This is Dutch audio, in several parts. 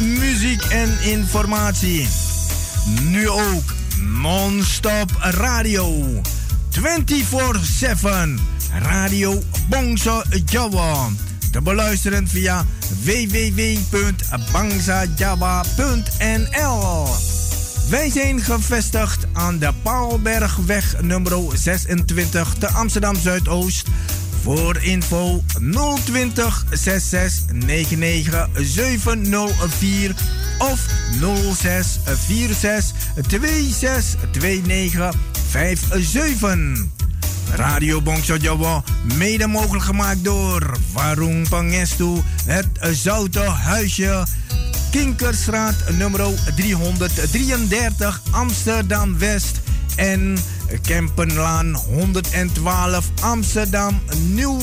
muziek en informatie. Nu ook non-stop radio. 24-7 Radio Bongso Java. Te beluisteren via www.bangsajava.nl Wij zijn gevestigd aan de Paalbergweg nummer 26 te Amsterdam Zuidoost. Voor info 020 66 99 704 of 06 46 26 29 57. Radio Bongso mede mogelijk gemaakt door Warung Pangestu, het Zoute Huisje, Kinkerstraat nummer 333 Amsterdam West en Kempenlaan 112 Amsterdam Nieuw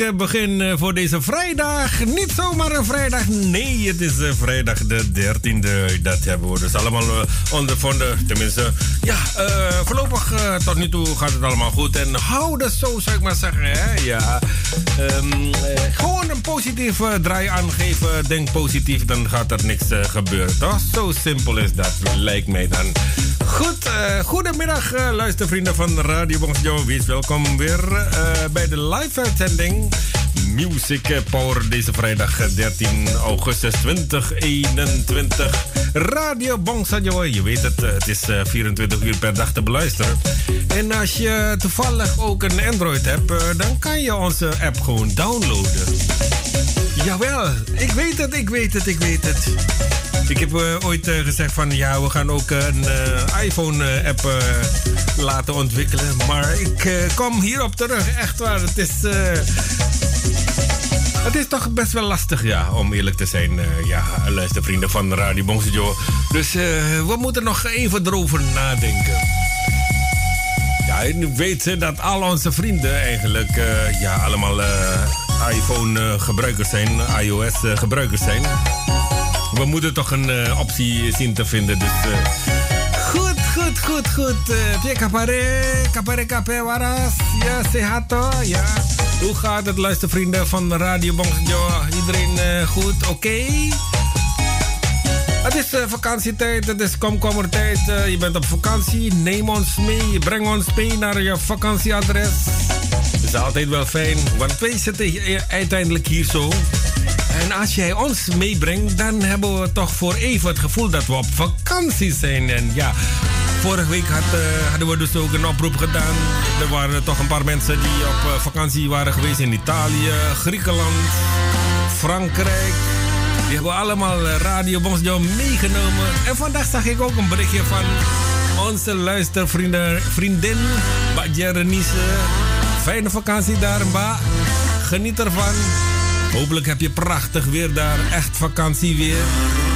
heerlijk eh, begin eh, voor deze vrijdag. Niet zomaar een vrijdag, nee, het is uh, vrijdag de 13e. Dat hebben we dus allemaal ondervonden. Tenminste, ja, voorlopig tot nu toe gaat het allemaal goed. En hou dat zo, zou ik maar zeggen. Hè? Ja, um, gewoon een positieve draai aangeven. Denk positief, dan gaat er niks gebeuren. Toch? Zo simpel is dat, lijkt mij dan. Goed, uh, goedemiddag uh, luistervrienden van Radio Bongjo. Wees welkom weer uh, bij de live-uitzending Music Power deze vrijdag 13 augustus 2021. Radio Bongsajo, je weet het, het is 24 uur per dag te beluisteren. En als je toevallig ook een Android hebt, dan kan je onze app gewoon downloaden. Jawel, ik weet het, ik weet het, ik weet het. Ik heb uh, ooit uh, gezegd van ja, we gaan ook een uh, iPhone-app laten ontwikkelen. Maar ik kom hierop terug. Echt waar, het is... het is toch best wel lastig, ja, om eerlijk te zijn. ja, luistervrienden van Radio Bongsejo. Dus we moeten nog even erover nadenken. Ja, nu weet dat al onze vrienden eigenlijk ja, allemaal iPhone-gebruikers zijn, iOS-gebruikers zijn we moeten toch een uh, optie zien te vinden. Dus uh, goed, goed, goed, goed. Uh, kapare, kapare, kapare, waras. Ja, sehato. Ja. Hoe gaat het, luistervrienden van Radio Bongjo? Iedereen goed? Oké? Het is vakantietijd, het is komkommertijd. Je bent op vakantie, neem ons mee, breng ons mee naar je vakantieadres. Het is altijd wel fijn, want wij zitten uiteindelijk hier zo en als jij ons meebrengt, dan hebben we toch voor even het gevoel dat we op vakantie zijn. En ja, vorige week uh, hadden we dus ook een oproep gedaan. Er waren toch een paar mensen die op uh, vakantie waren geweest in Italië, Griekenland, Frankrijk. Die hebben allemaal uh, Radio Bonsjo meegenomen. En vandaag zag ik ook een berichtje van onze luistervriendin, vriendin, Badje Renise. Fijne vakantie daar, Ba. Geniet ervan. Hopelijk heb je prachtig weer daar. Echt vakantie weer.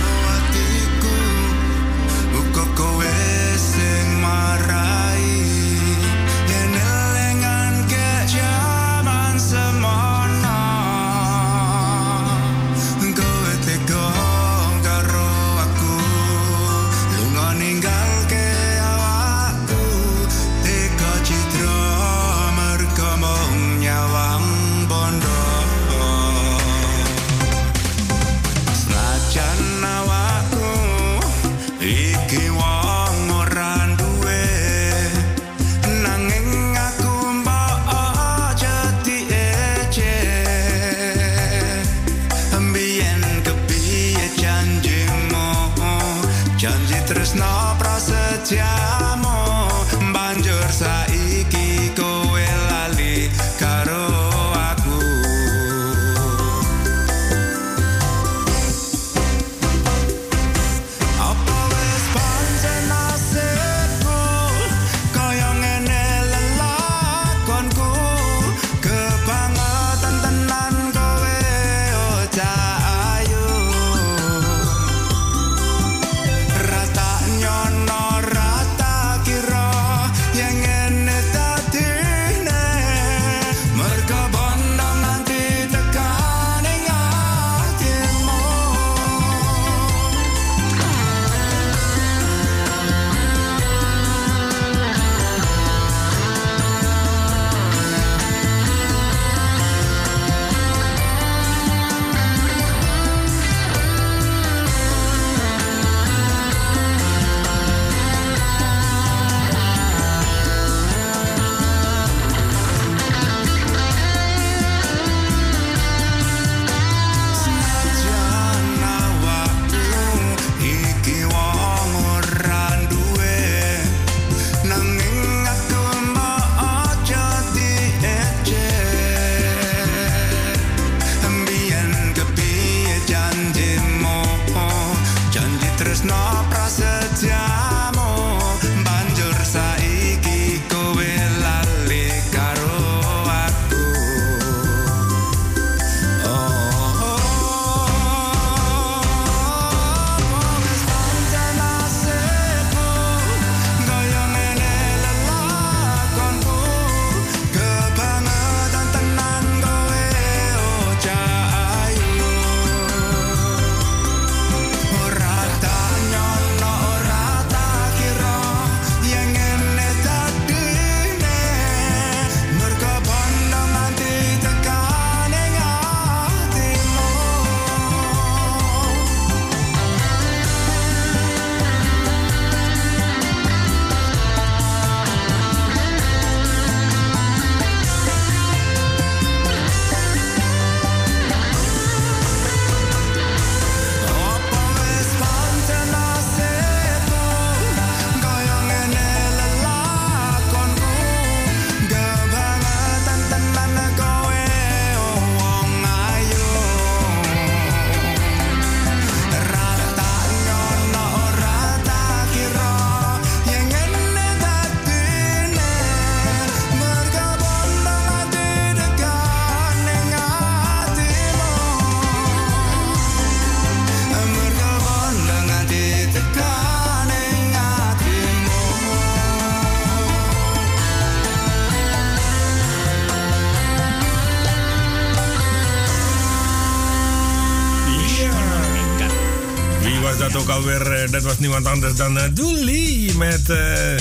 Niemand anders dan Dooley met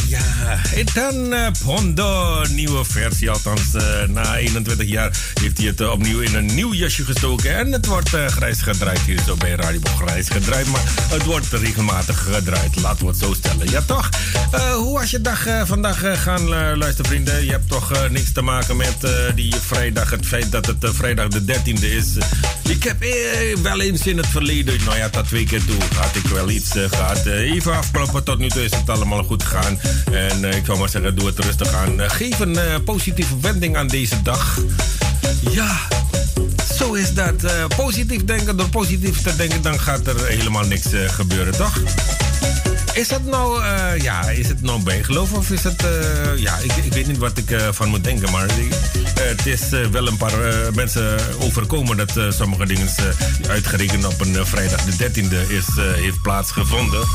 ja, Etan Pondo. Nieuwe versie, althans na 21 jaar heeft hij het opnieuw in een nieuw jasje gestoken. En het wordt grijs gedraaid hier zo bij Radio Grijs gedraaid. Maar het wordt regelmatig gedraaid, laten we het zo stellen. Ja toch? hoe was je dag vandaag gaan luisteren vrienden? Je hebt toch niks te maken met die vrijdag, het feit dat het vrijdag de 13e is. Ik heb eh, wel eens in het verleden, nou ja, dat twee keer toe, had ik wel iets uh, gehad. Uh, even afkloppen, tot nu toe is het allemaal goed gegaan. En ik zou maar zeggen, doe het rustig aan. geef een positieve wending aan deze dag. Ja, zo is dat. positief denken, door positief te denken, dan gaat er helemaal niks gebeuren, toch? Is dat nou, uh, ja, is het nou bijgeloof of is het, uh, ja, ik, ik weet niet wat ik uh, van moet denken, maar het is wel een paar mensen overkomen dat sommige dingen uitgerekend op een vrijdag de 13e is, heeft plaatsgevonden.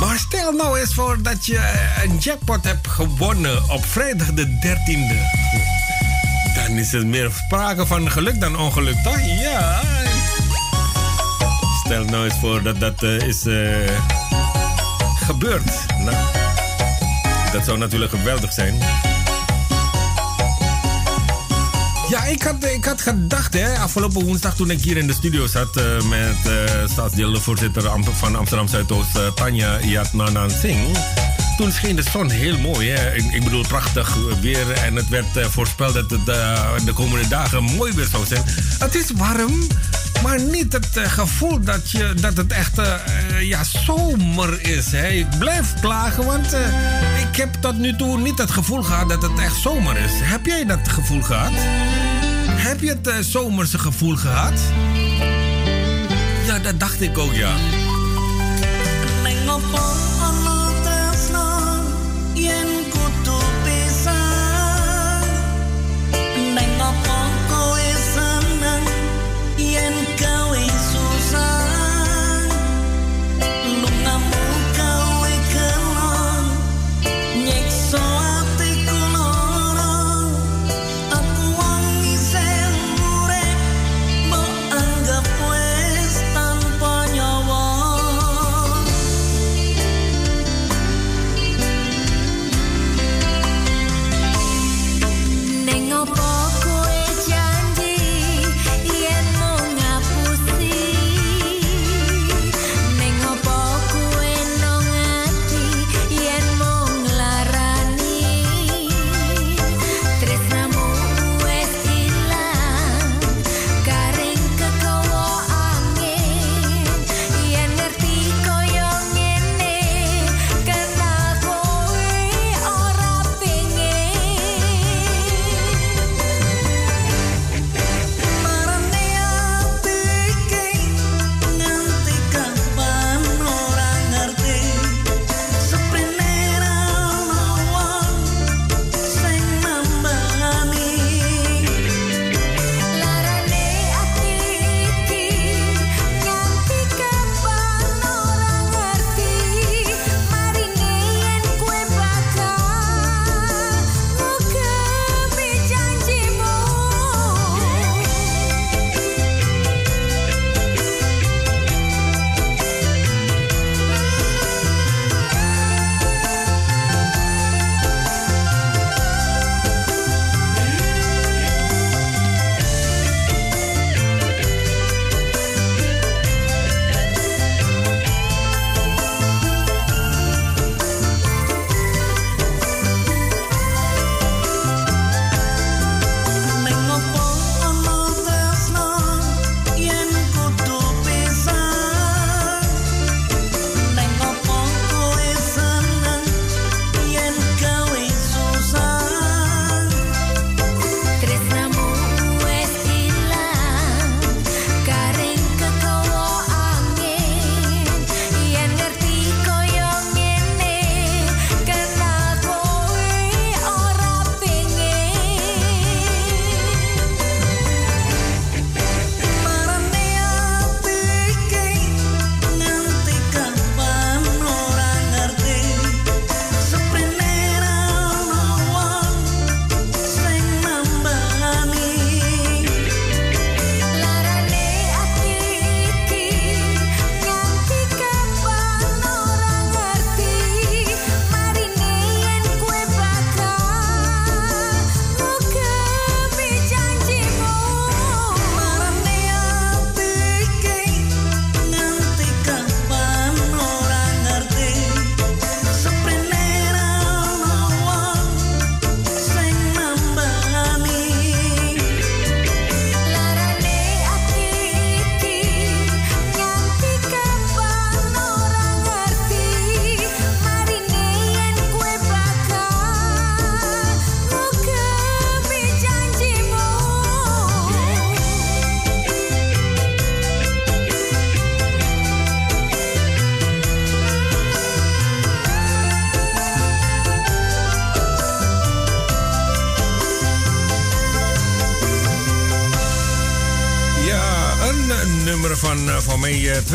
Maar stel nou eens voor dat je een jackpot hebt gewonnen op vrijdag de 13e. Dan is er meer sprake van geluk dan ongeluk, toch? Ja. Stel nou eens voor dat dat is gebeurd. Nou, dat zou natuurlijk geweldig zijn. Ja, ik had, ik had gedacht, hè, afgelopen woensdag toen ik hier in de studio zat uh, met uh, staatsdeelvoorzitter van Amsterdam Zuidoost, uh, Tanja Yatnanan Singh. Toen scheen de zon heel mooi. Hè? Ik, ik bedoel, prachtig weer. En het werd voorspeld dat het de komende dagen mooi weer zou zijn. Het is warm, maar niet het uh, gevoel dat, je, dat het echt uh, ja, zomer is. Hè. Ik blijf klagen, want ik heb tot nu toe niet het gevoel gehad dat het echt zomer is. Heb jij dat gevoel gehad? Heb je het zomerse gevoel gehad? Ja, dat dacht ik ook, ja.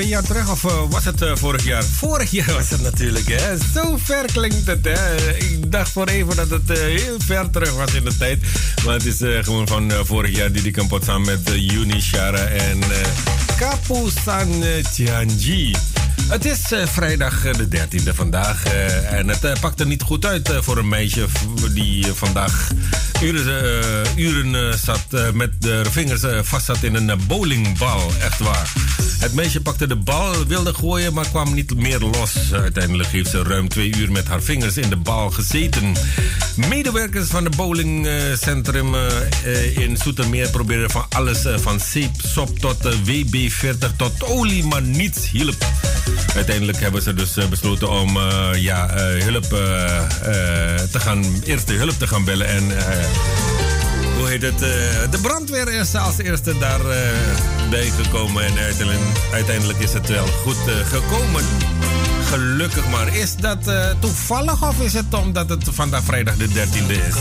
Jaar terug, of was het vorig jaar? Vorig jaar was het natuurlijk, hè? Zo ver klinkt het, hè? Ik dacht voor even dat het heel ver terug was in de tijd. Maar het is gewoon van vorig jaar die die kan pot samen met Juni Shara en Kapu San Tianji. Het is vrijdag de 13e vandaag. En het uh, pakte niet goed uit voor een meisje die vandaag uren, uren zat met de vingers vast zat in een bowlingbal. Echt waar. Het meisje pakte de bal, wilde gooien, maar kwam niet meer los. Uiteindelijk heeft ze ruim twee uur met haar vingers in de bal gezeten. Medewerkers van het bowlingcentrum in Soetermeer probeerden van alles van zeepsop tot WB40 tot olie, maar niets hielp. Uiteindelijk hebben ze dus eh, besloten om ja, hulp te gaan, eerste hulp te gaan bellen. En hoe heet het? de brandweer is als eerste daarbij gekomen. En uiteindelijk is het wel goed gekomen. Gelukkig maar. Is dat toevallig of is het omdat het vandaag vrijdag de 13e is?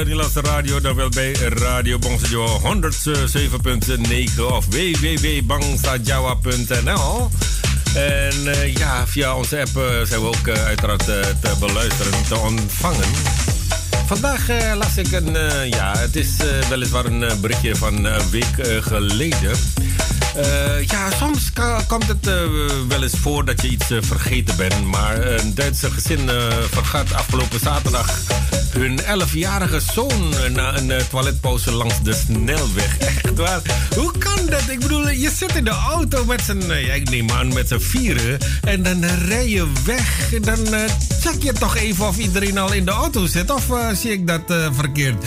De Nederlandse radio. Dan wel bij Radio Bongsajawa 107.9 of www.bangsajawa.nl. En uh, ja, via onze app uh, zijn we ook uiteraard te beluisteren, te ontvangen. Vandaag las ik een, ja, het is weliswaar een berichtje van een week geleden. Ja, soms komt het wel eens voor dat je iets vergeten bent. Maar een Duitse gezin vergat afgelopen zaterdag hun 11-jarige zoon na een toiletpauze langs de snelweg. Echt waar. Hoe kan dat? Ik bedoel, je zit in de auto met z'n, ja, ik neem aan, met z'n vieren. En dan rij je weg. Dan check je toch even of iedereen al in de auto zit. Of zie ik dat verkeerd?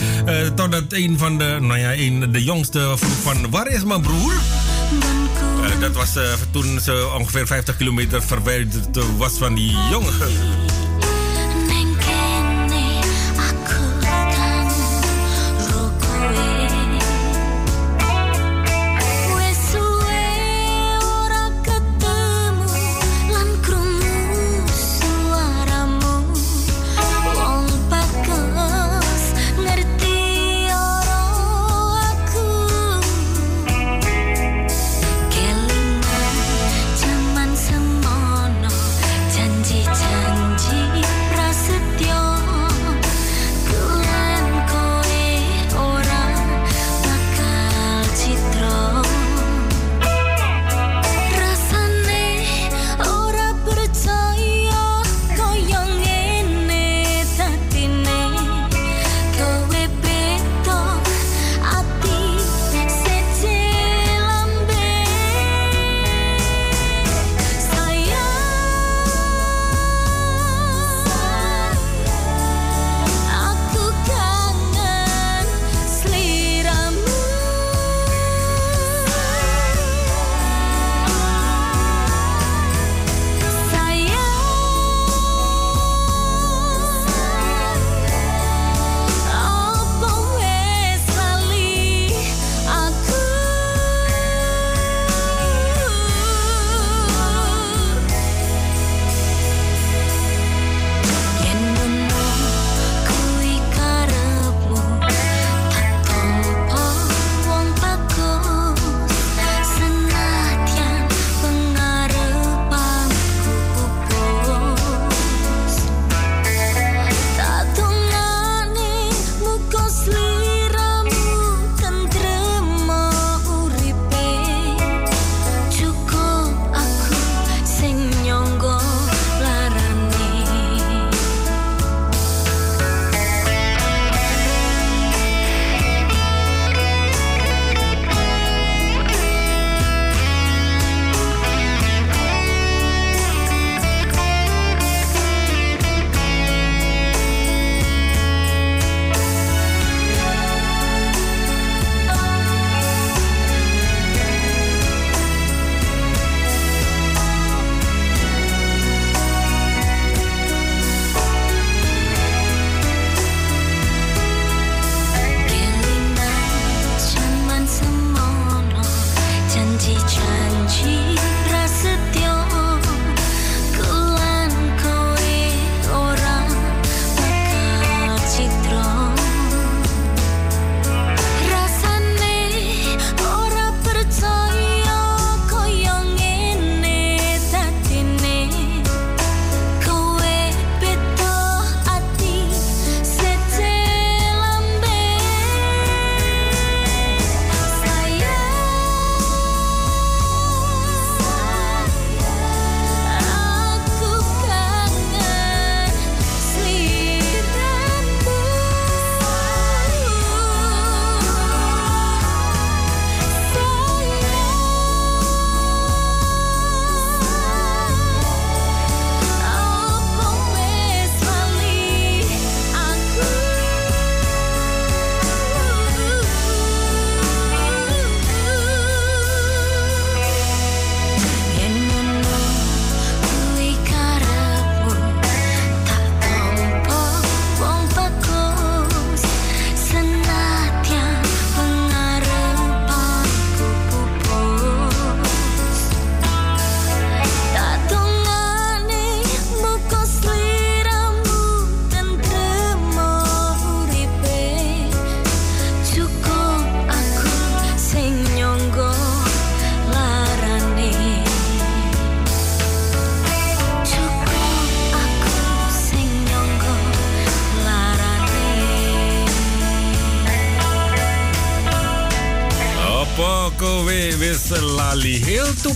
totdat een van de, nou ja, een, de jongste vroeg van, waar is mijn broer? Uh, dat was uh, toen ze ongeveer 50 kilometer verwijderd was van die jongen.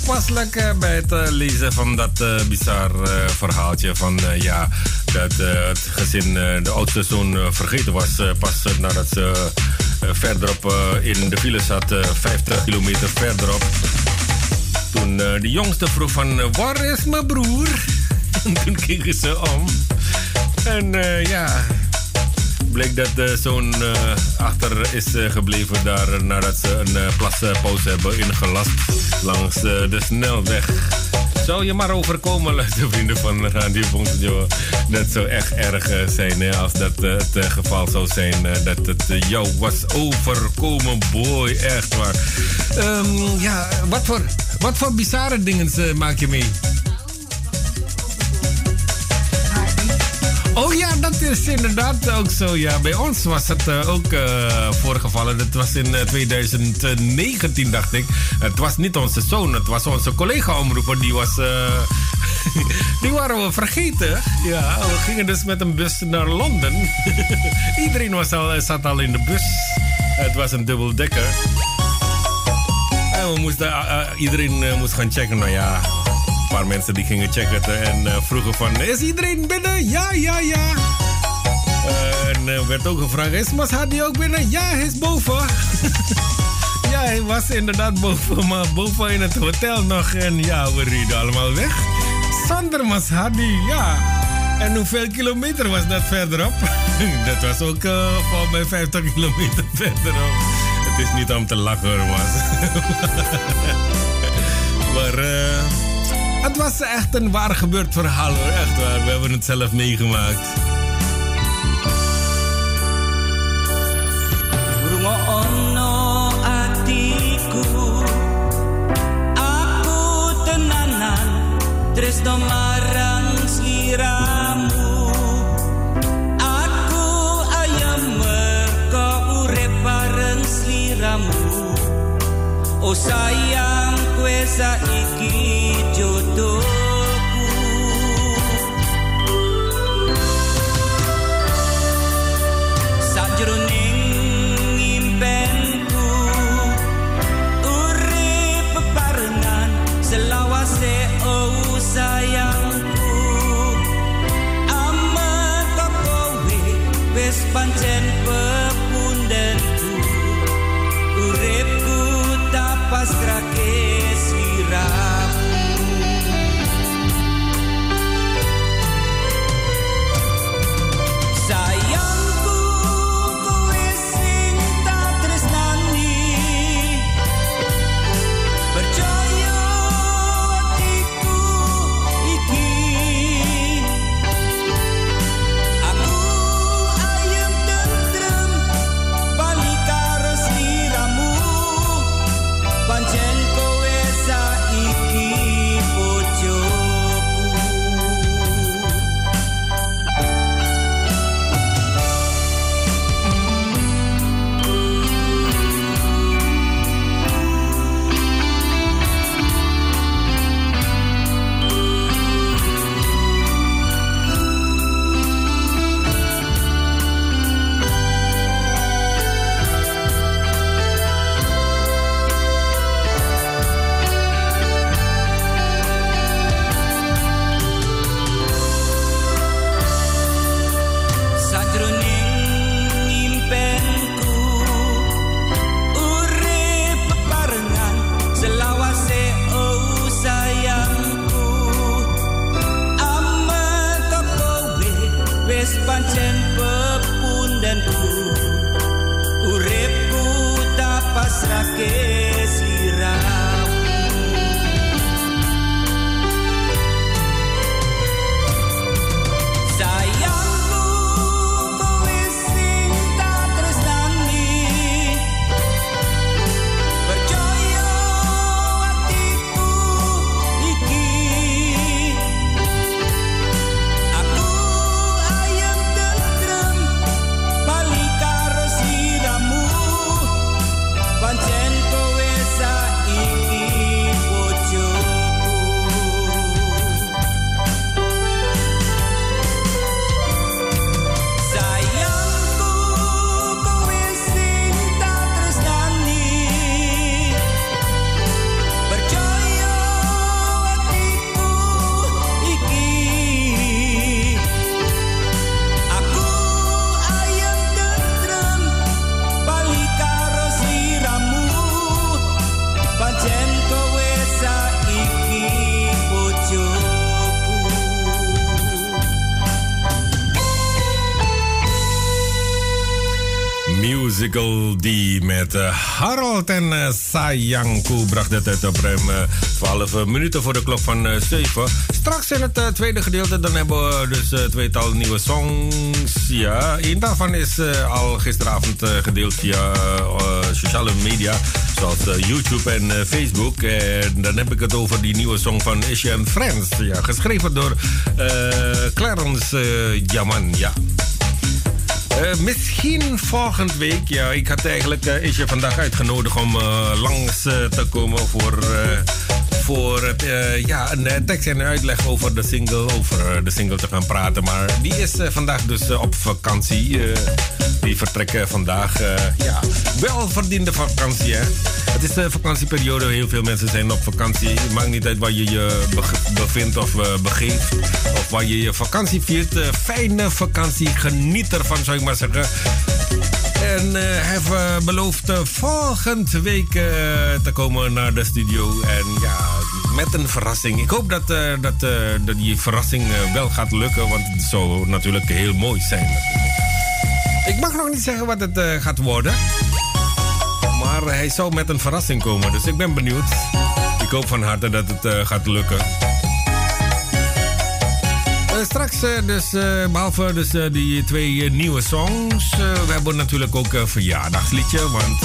Toepasselijk eh, bij het eh, lezen van dat uh, bizar verhaaltje van ja, dat het gezin de oudste zoon vergeten was. pas nadat ze verderop in de file zat, 50 kilometer verderop. Toen de jongste vroeg van waar is mijn broer? en toen keken ze om. En ja, bleek dat de zoon achter is gebleven daar nadat ze een plaspauze hebben ingelast langs de snelweg. Zou je maar overkomen, luistervrienden van Radio Bongjo. Dat zou echt erg zijn hè, als dat het geval zou zijn. dat het jou was overkomen, boy. Echt waar. Um, ja, wat voor, wat voor bizarre dingen maak je mee? Is inderdaad ook zo. Ja, bij ons was het uh, ook uh, voorgevallen. Het was in 2019, eh, dacht ik. Het was niet onze zoon, het was onze collega-omroeper. Die was. die waren we vergeten. Ja, we gingen dus met een bus naar Londen. Iedereen was al, zat al in de bus. Het was een dubbeldekker. En we moesten, iedereen moest gaan checken. Nou ja, een paar mensen die gingen checken en vroegen van... Is iedereen binnen? Ja, ja, ja. Uh, werd ook gevraagd... Is Mashadi ook binnen? Ja, hij is boven. ja, hij was inderdaad boven. Maar boven in het hotel nog. En ja, we reden allemaal weg. Zonder Mashadi, ja. En hoeveel kilometer was dat verderop? dat was ook uh, voor mij 50 kilometer verderop. Het is niet om te lachen hoor, maar... maar... Uh, het was echt een waar gebeurd verhaal hoor. Echt waar. We hebben het zelf meegemaakt. Tresno marang sliramu Aku ayam merko urep bareng sliramu. Oh sayang kue saiki pancen pepundenku. Uripku tapas krake uh, Harold en uh, Sayangku bracht het uit op ruim uh, 12 minuten voor de klok van 7. Straks in het tweede gedeelte dan hebben we dus tweetal nieuwe songs. Ja, een daarvan is al gisteravond gedeeld via sociale media zoals YouTube en Facebook. En dan heb ik het over die nieuwe song van Isha and Friends. Ja, geschreven door Clarence Jaman. Ja. Uh, misschien volgende week. Ja, ik had eigenlijk uh, je vandaag uitgenodigd om uh, langs te komen voor, voor ja, een tekst en uitleg over de single, over de single te gaan praten. Maar die is vandaag dus op vakantie. die vertrekken vandaag. ja, wel verdiende vakantie, hè. Het is de vakantieperiode. Heel veel mensen zijn op vakantie. Het maakt niet uit waar je je bevindt of begeeft. Of waar je je vakantie viert. fijne vakantie. Geniet ervan, zou ik maar zeggen. En uh, uh, beloofd uh, volgende week te komen naar de studio. En ja, met een verrassing. Ik hoop dat, dat, dat die verrassing wel gaat lukken. Want het zou natuurlijk heel mooi zijn. Ik mag nog niet zeggen wat het gaat worden. Maar hij zou met een verrassing komen. Dus ik ben benieuwd. Ik hoop van harte dat het gaat lukken. Uh, straks uh, dus, behalve dus, die twee nieuwe songs... we hebben natuurlijk ook een verjaardagsliedje. Want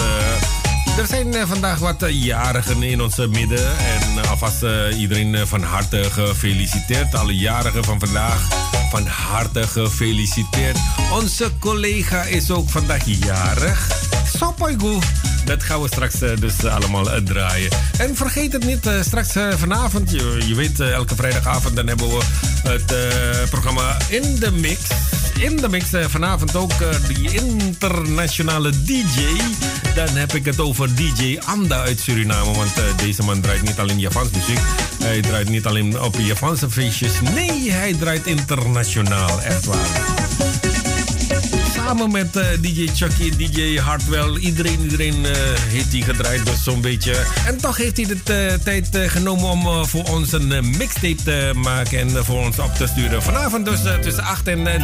er zijn vandaag wat jarigen in ons midden. En alvast iedereen van harte gefeliciteerd. Alle jarigen van vandaag van harte gefeliciteerd. Onze collega is ook vandaag jarig. Dat gaan we straks uh, dus allemaal uh, draaien. En vergeet het niet, straks vanavond, je, weet, elke vrijdagavond dan hebben we het programma In The Mix. In The Mix vanavond ook die internationale DJ. Dan heb ik het over DJ Anda uit Suriname. Want deze man draait niet alleen Javans muziek. Hij draait niet alleen op Japanse feestjes. Nee, hij draait internationaal. Echt waar samen met uh, DJ Chucky, DJ Hartwell. Iedereen, iedereen uh, heeft hij gedraaid, dus zo'n beetje. En toch heeft hij de uh, tijd genomen om voor ons een mixtape te maken en voor ons op te sturen. Vanavond dus tussen 8 en 9.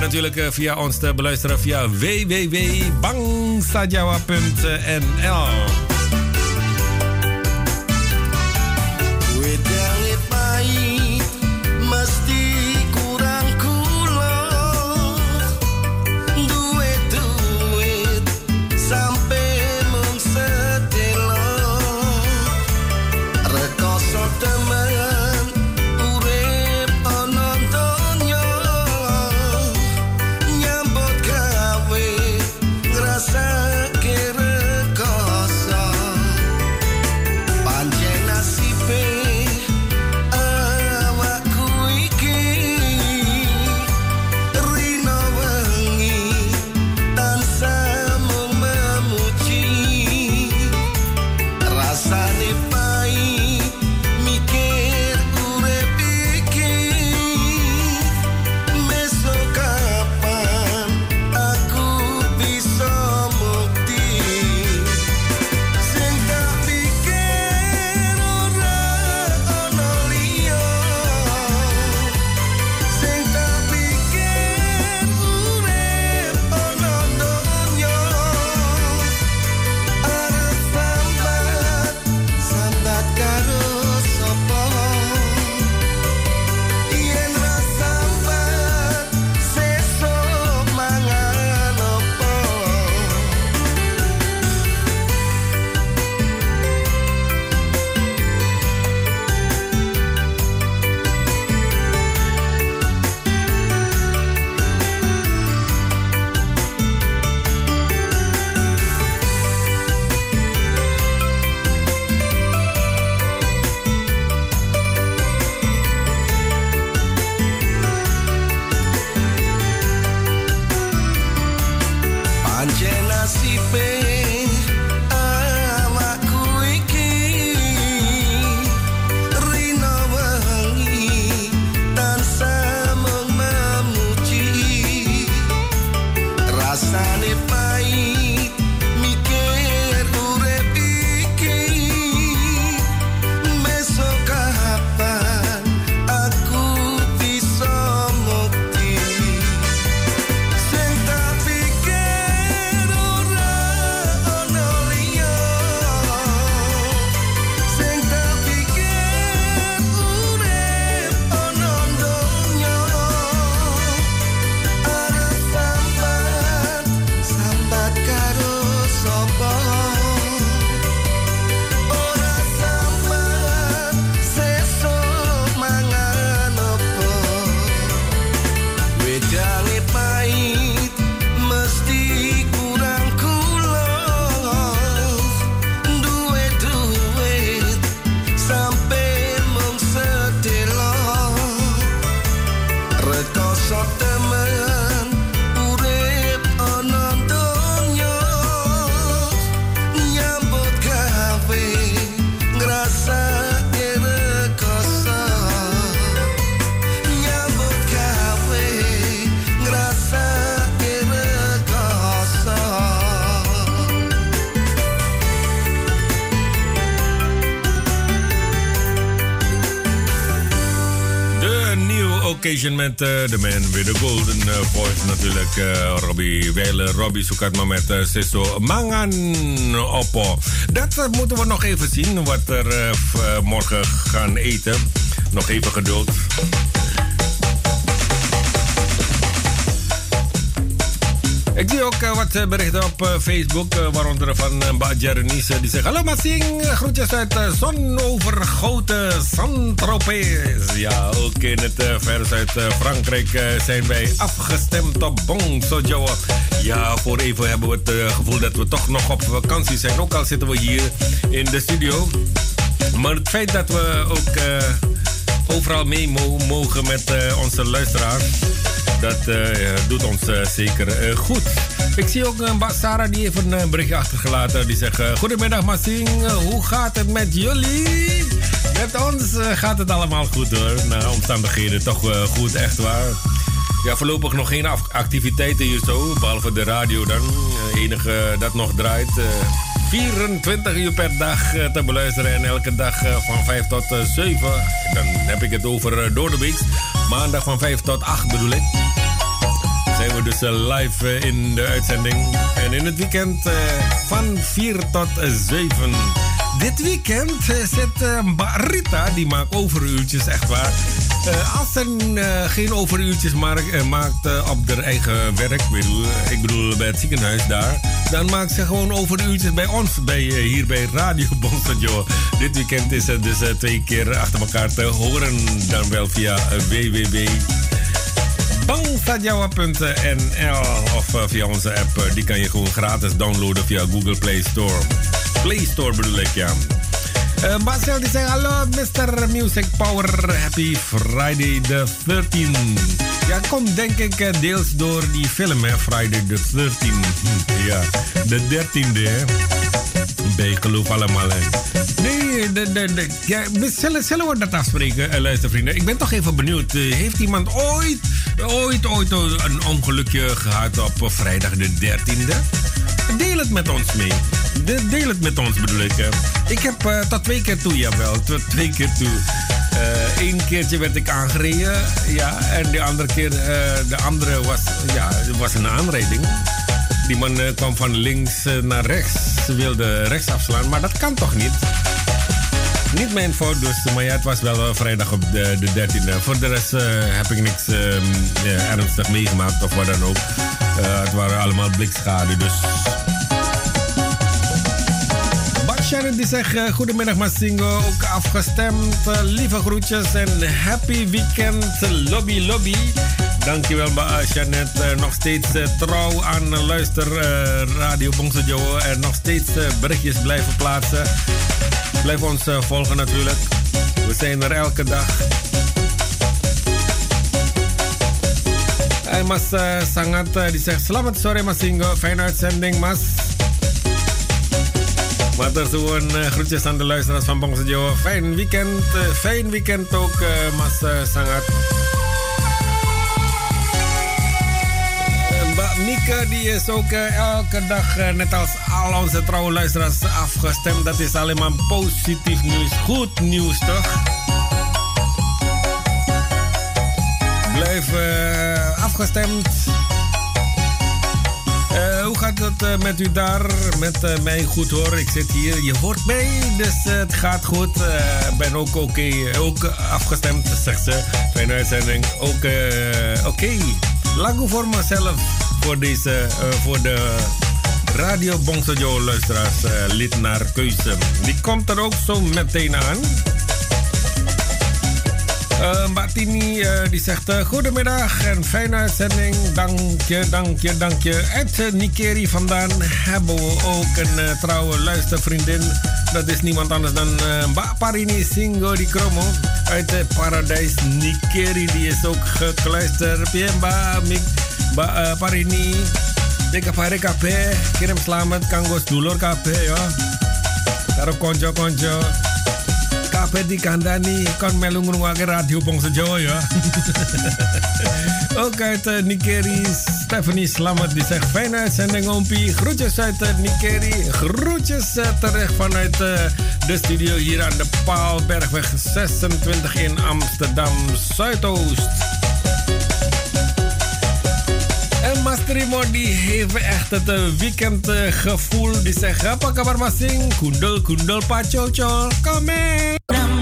Natuurlijk via ons te beluisteren via www.bangsajawa.nl. Antje Nasipe. Met de man with the golden voice natuurlijk. Robbie Weiler, Robbie maar met Sisso Mangan Oppo. Dat moeten we nog even zien, wat er morgen gaan eten. Nog even geduld. Ik zie ook uh, wat berichten op uh, Facebook, waaronder van Jerenice. die zegt: Hallo Massing, groetjes uit zonovergoten Saint-Tropez. Ja, ook in het ver Zuid-Frankrijk zijn wij afgestemd op Bon. Ja, voor even hebben we het gevoel dat we toch nog op vakantie zijn. Ook al zitten we hier in de studio. Maar het feit dat we ook overal mee mogen met onze luisteraars dat uh, doet ons uh, zeker uh, goed. Ik zie ook een Sarah die heeft een berichtje achtergelaten. Die zegt: Goedemiddag Massing, hoe gaat het met jullie? Met ons gaat het allemaal goed hoor. Na omstandigheden toch goed, echt waar. Ja, voorlopig nog geen activiteiten hier zo, behalve de radio dan. enige dat nog draait. 24 uur per dag te beluisteren en elke dag van 5 tot 7. Dan heb ik het over door de week. Maandag van 5 tot 8 bedoel ik zijn we dus eh, live eh, in de uitzending. En in het weekend eh, van 4 tot 7. Dit weekend zit Rita, die maakt overuurtjes, echt waar. als ze geen overuurtjes maakt, op haar eigen werk, ik bedoel bij het ziekenhuis daar, dan maakt ze gewoon overuurtjes bij ons, bij, hier bij Radio Bonstadio. Dit weekend is het dus twee keer achter elkaar te horen, dan wel via www bangstajawa.nl of uh, via onze app. Uh, die kan je gewoon gratis downloaden via Google Play Store. Play Store bedoel ik, ja. Uh, Marcel die zegt hallo Mr. Music Power, happy Friday the 13th. Ja, komt denk ik deels door die film, hè, Friday the 13th. ja, de 13e, hè. Bij geloof allemaal, hè. Nee, zullen, we dat afspreken, luister vrienden? Ik ben toch even benieuwd. heeft iemand ooit ooit, ooit een ongelukje gehad op vrijdag de 13e? Deel het met ons mee. De, deel het met ons bedoel ik. Ik heb uh, tot twee keer toe, jawel. Tot twee keer toe. Eén keertje werd ik aangereden. Ja, en de andere keer, de andere was, ja, was een aanrijding. Die man kwam van links naar rechts. Ze wilde rechts afslaan, maar dat kan toch niet? Niet mijn fout dus, maar ja, het was wel uh, vrijdag op de, de 13e. Voor de rest uh, heb ik niks uh, ernstig meegemaakt of wat dan ook. Eh, het waren allemaal blikschade, dus... Die zegt goedemiddag Massingo, ook afgestemd. lieve groetjes en happy weekend lobby lobby. Dankjewel Janet. nog steeds trouw aan luister Radio Bongso En nog steeds berichtjes blijven plaatsen. Blijf ons uh, volgen natuurlijk. We zijn er elke dag. En Mas uh, Sangat uh, die zegt selamat sore Mas Ingo. Fijne uitzending Mas. Maar er uh, groetjes aan de luisteraars van Bongse Jawa. Fijn weekend. fijn weekend ook Mas Sangat. Die is ook uh, elke dag, uh, net als al onze trouwe luisteraars, afgestemd. Dat is alleen maar positief nieuws. Goed nieuws toch? Blijf uh, afgestemd. hoe gaat het met u daar? Met mij goed hoor. Ik zit hier. Je hoort mij, dus het gaat goed. Ik ben ook oké. Ook afgestemd, zegt ze. Fijne uitzending. Ook oké. Okay. Lagu voor mezelf voor, deze, uh, voor de Radio Bongsojo luisteraars uh, lid naar keuze. Die komt er ook zo meteen aan. Uh, Martini uh, die zegt uh, goedemiddag en fijne uitzending. Dank je, dank je, dank je. Uit Nikeri vandaan hebben we ook een trouwe luistervriendin. Dat is niemand anders dan uh, Parini Singo di Kromo uit Paradijs Nikeri. Die is ook gekluisterd. Piemba, Mik ba, Parini Deka pare kape kirim selamat kanggo dulur kape ya karo konco-konco kape di kandani kon melu ngrungokake radio Bangsa Jawa ya. Ook uit uh, Nikeri Stephanie Selamat die zegt fijne uitzending Ompie groetjes uit uh, Nikeri groetjes uh, terecht vanuit de studio hier aan de Paalbergweg 26 in Amsterdam Zuidoost Mas Trimo die heeft echt het uh, weekendgevoel. Die zegt, apa kabar masing? Kundel, kundel, pacocol. Kom mee.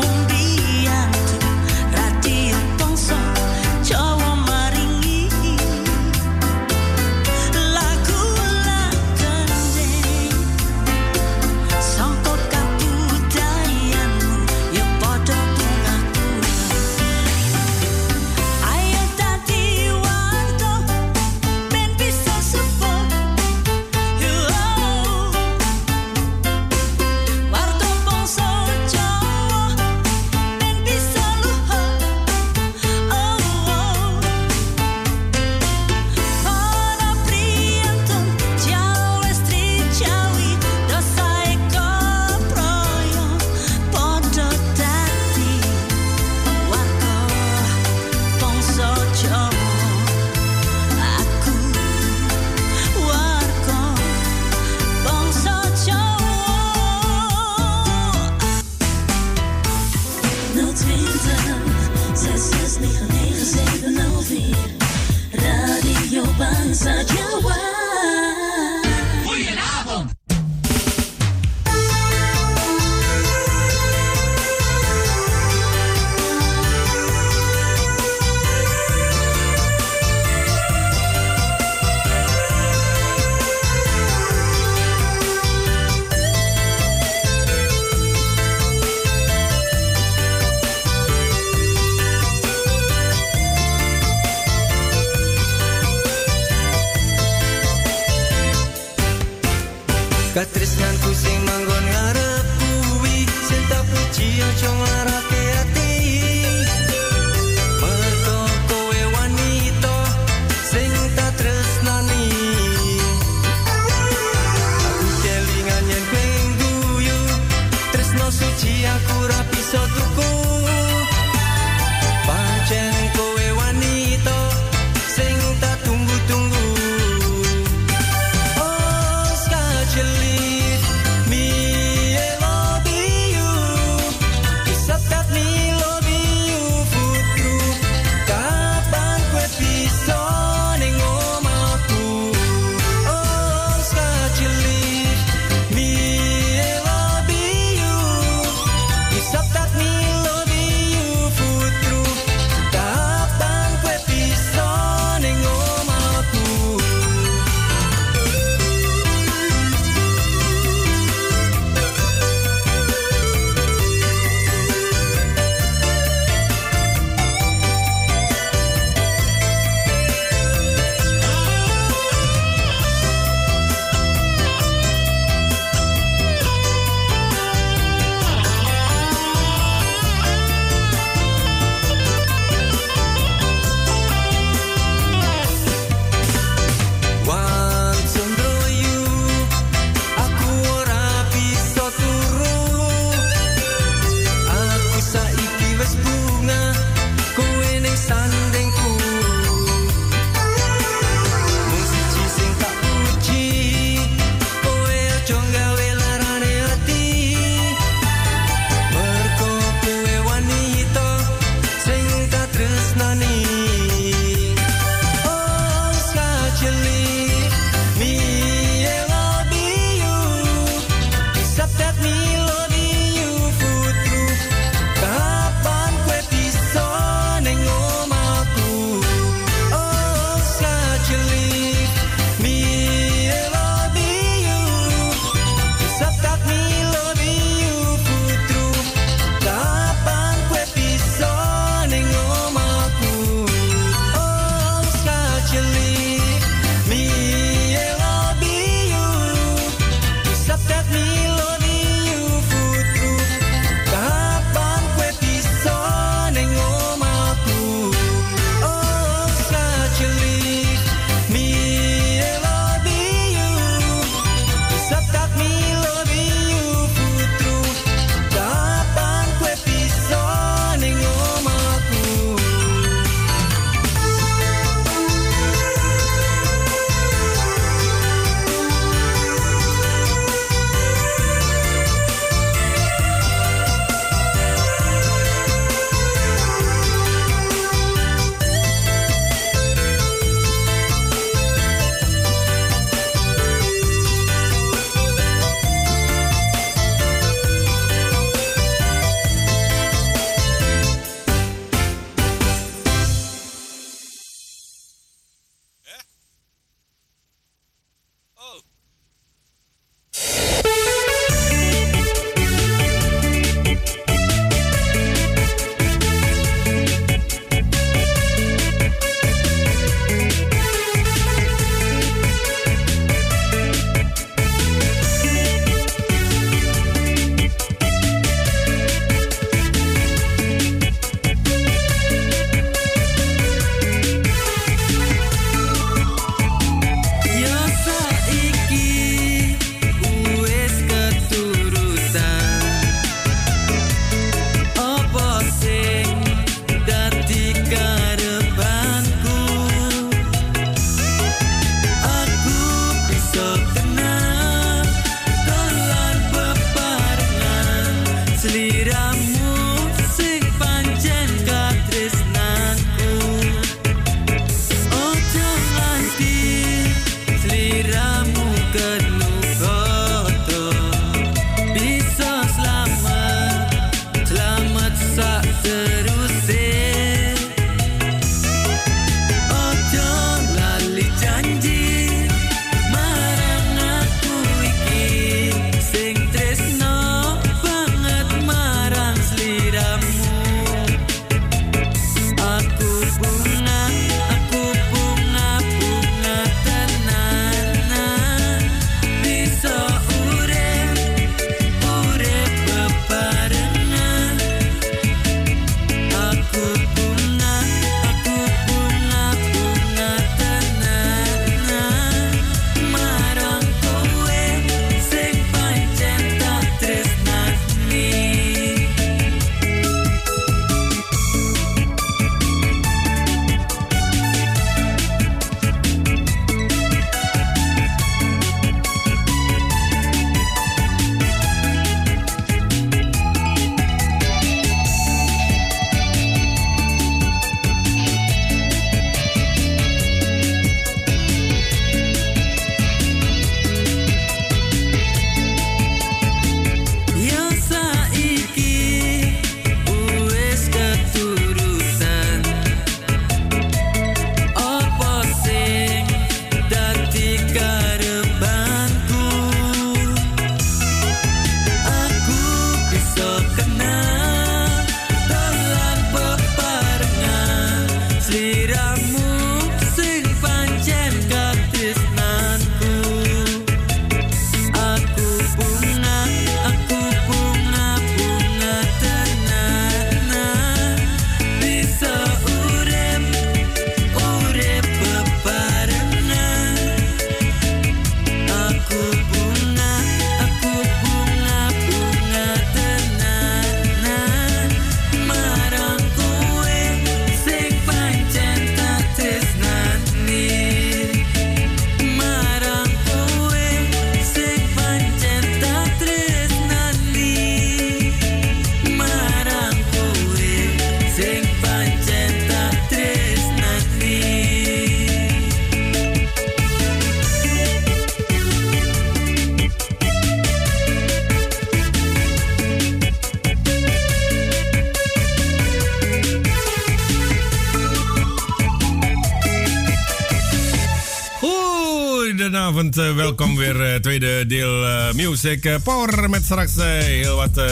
Music Power met straks heel wat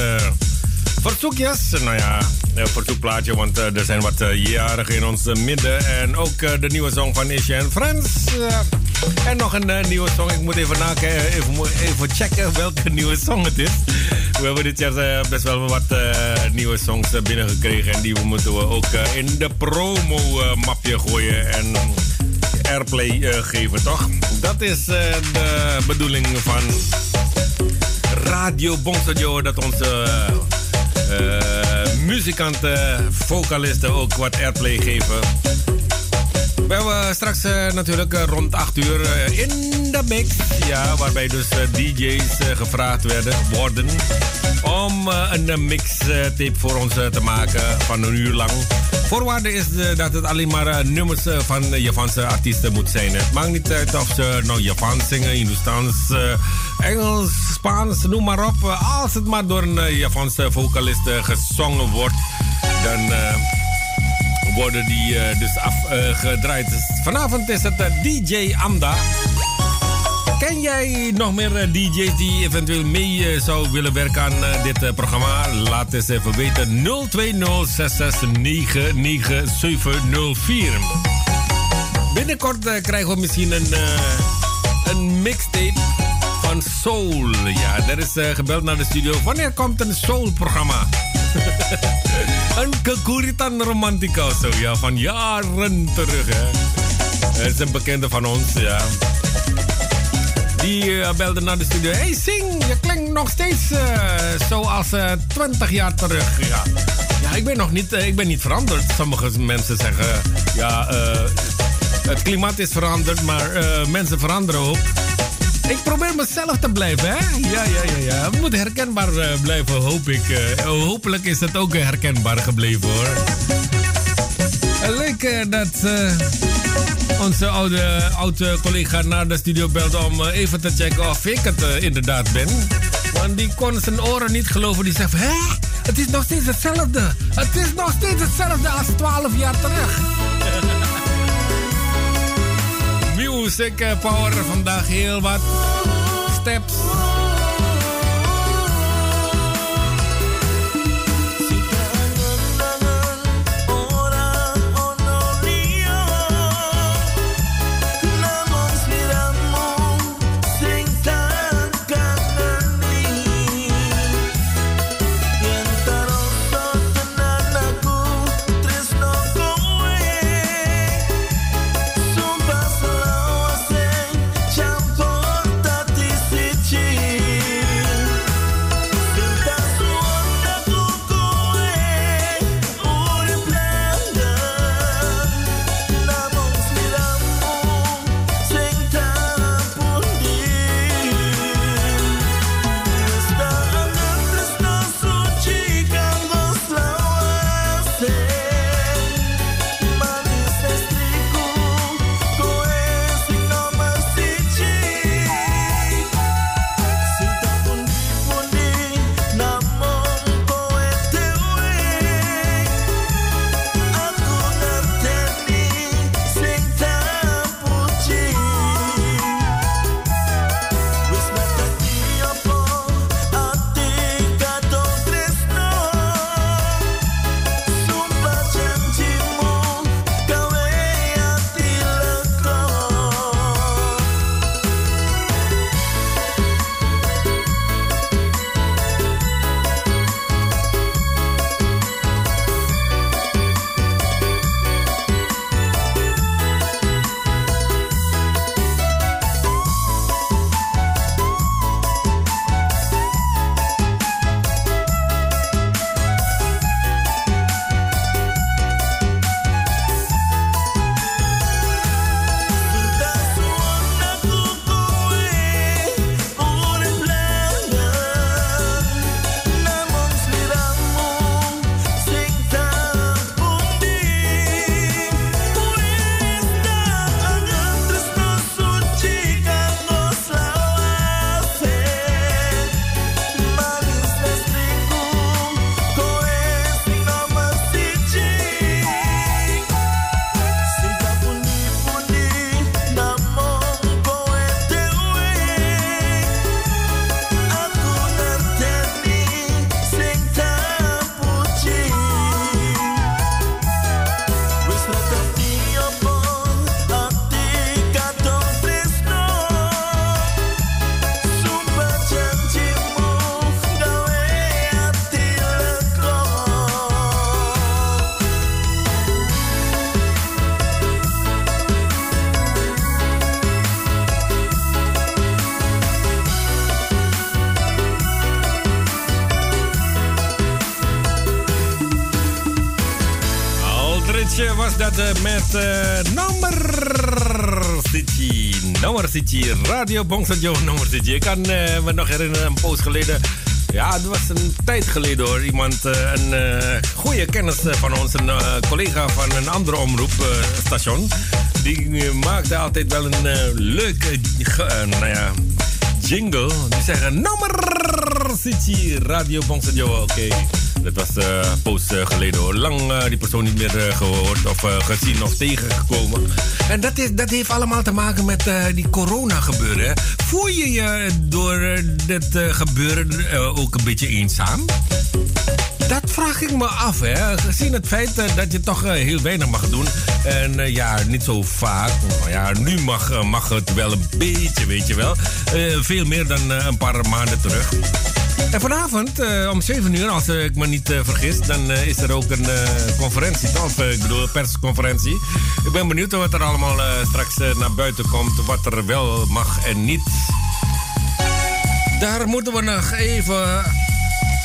verzoekjes. Nou ja, een verzoekplaatje, want er zijn wat jarigen in ons midden. En ook de nieuwe song van Isha en Friends. en nog een nieuwe song. Ik moet even nakijken, even, even checken welke nieuwe song het is. We hebben dit jaar best wel wat nieuwe songs binnengekregen. En die moeten we ook in de promo-mapje gooien. En airplay geven, toch? Dat is de bedoeling van Radio Bongsadio. Dat onze uh, muzikanten, vocalisten ook wat airplay geven. We hebben straks natuurlijk rond 8 uur in de mix. Ja, waarbij dus DJ's gevraagd werden, worden om een mixtape voor ons te maken van een uur lang. Voorwaarde is dat het alleen maar nummers van Japanse artiesten moet zijn. Het maakt niet uit of ze nou Japans zingen, Hindoestaans, Engels, Spaans, noem maar op. als het maar door een Japanse vocalist gezongen wordt, dan worden die dus afgedraaid. Dus vanavond is het DJ Amda. Ken jij nog meer eh, DJ's die eventueel mee zou willen werken aan dit programma? Laat eens even weten. 02066999704. Binnenkort krijgen we misschien een, een mixtape van Soul. Ja, er is gebeld naar de studio. Wanneer komt een Soul-programma? een Kakuritan Romantica zo, ja. Van jaren terug, hè. Het is een bekende van ons, ja. Die uh, belde naar de studio. Hey Sing, je klinkt nog steeds uh, zoals uh, 20 jaar terug. Ja, ja ik ben nog niet, ik ben niet veranderd. Sommige mensen zeggen, ja, het klimaat is veranderd, maar mensen veranderen ook. Probeer mezelf te blijven, hè? Ja, ja, ja, ja. Het moet herkenbaar blijven, hoop ik. hopelijk is het ook herkenbaar gebleven, hoor. Leuk dat onze oude, oude collega naar de studio belde om eh, even te checken of ik het inderdaad ben. Want die kon zijn oren niet geloven. Die zegt: Hé, het is nog steeds hetzelfde. Het is nog steeds hetzelfde als 12 jaar terug. Music eh, Power vandaag heel wat steps. Bridge was dat met uh, nummer City. Nummer City. Radio Bongsajo nummer City. Ik kan me nog herinneren, een poos geleden. Ja, het was een tijd geleden hoor. Iemand, een goede kennis van ons, een collega van een andere omroepstation. die maakte altijd wel een leuke nou ja, jingle. Die zeggen nummer City. Radio Bongsajo. Oké. Dat was uh, een poos uh, geleden hoor. Lang uh, die persoon niet meer gehoord of gezien of tegengekomen. En dat, is, dat heeft allemaal te maken met die corona gebeuren. Voel je je door dit gebeuren ook een beetje eenzaam? Dat vraag ik me af, hè. Gezien het feit dat je toch heel weinig mag doen. En ja, niet zo vaak. Ja, nu mag, mag het wel een beetje, weet je wel. veel meer dan een paar maanden terug. En vanavond uh, om 7 uur, als ik me niet uh, vergis, dan is er ook een conferentie. Of ik bedoel, een persconferentie. Ik ben benieuwd wat er allemaal straks naar buiten komt. Wat er wel mag en niet. Daar moeten we nog even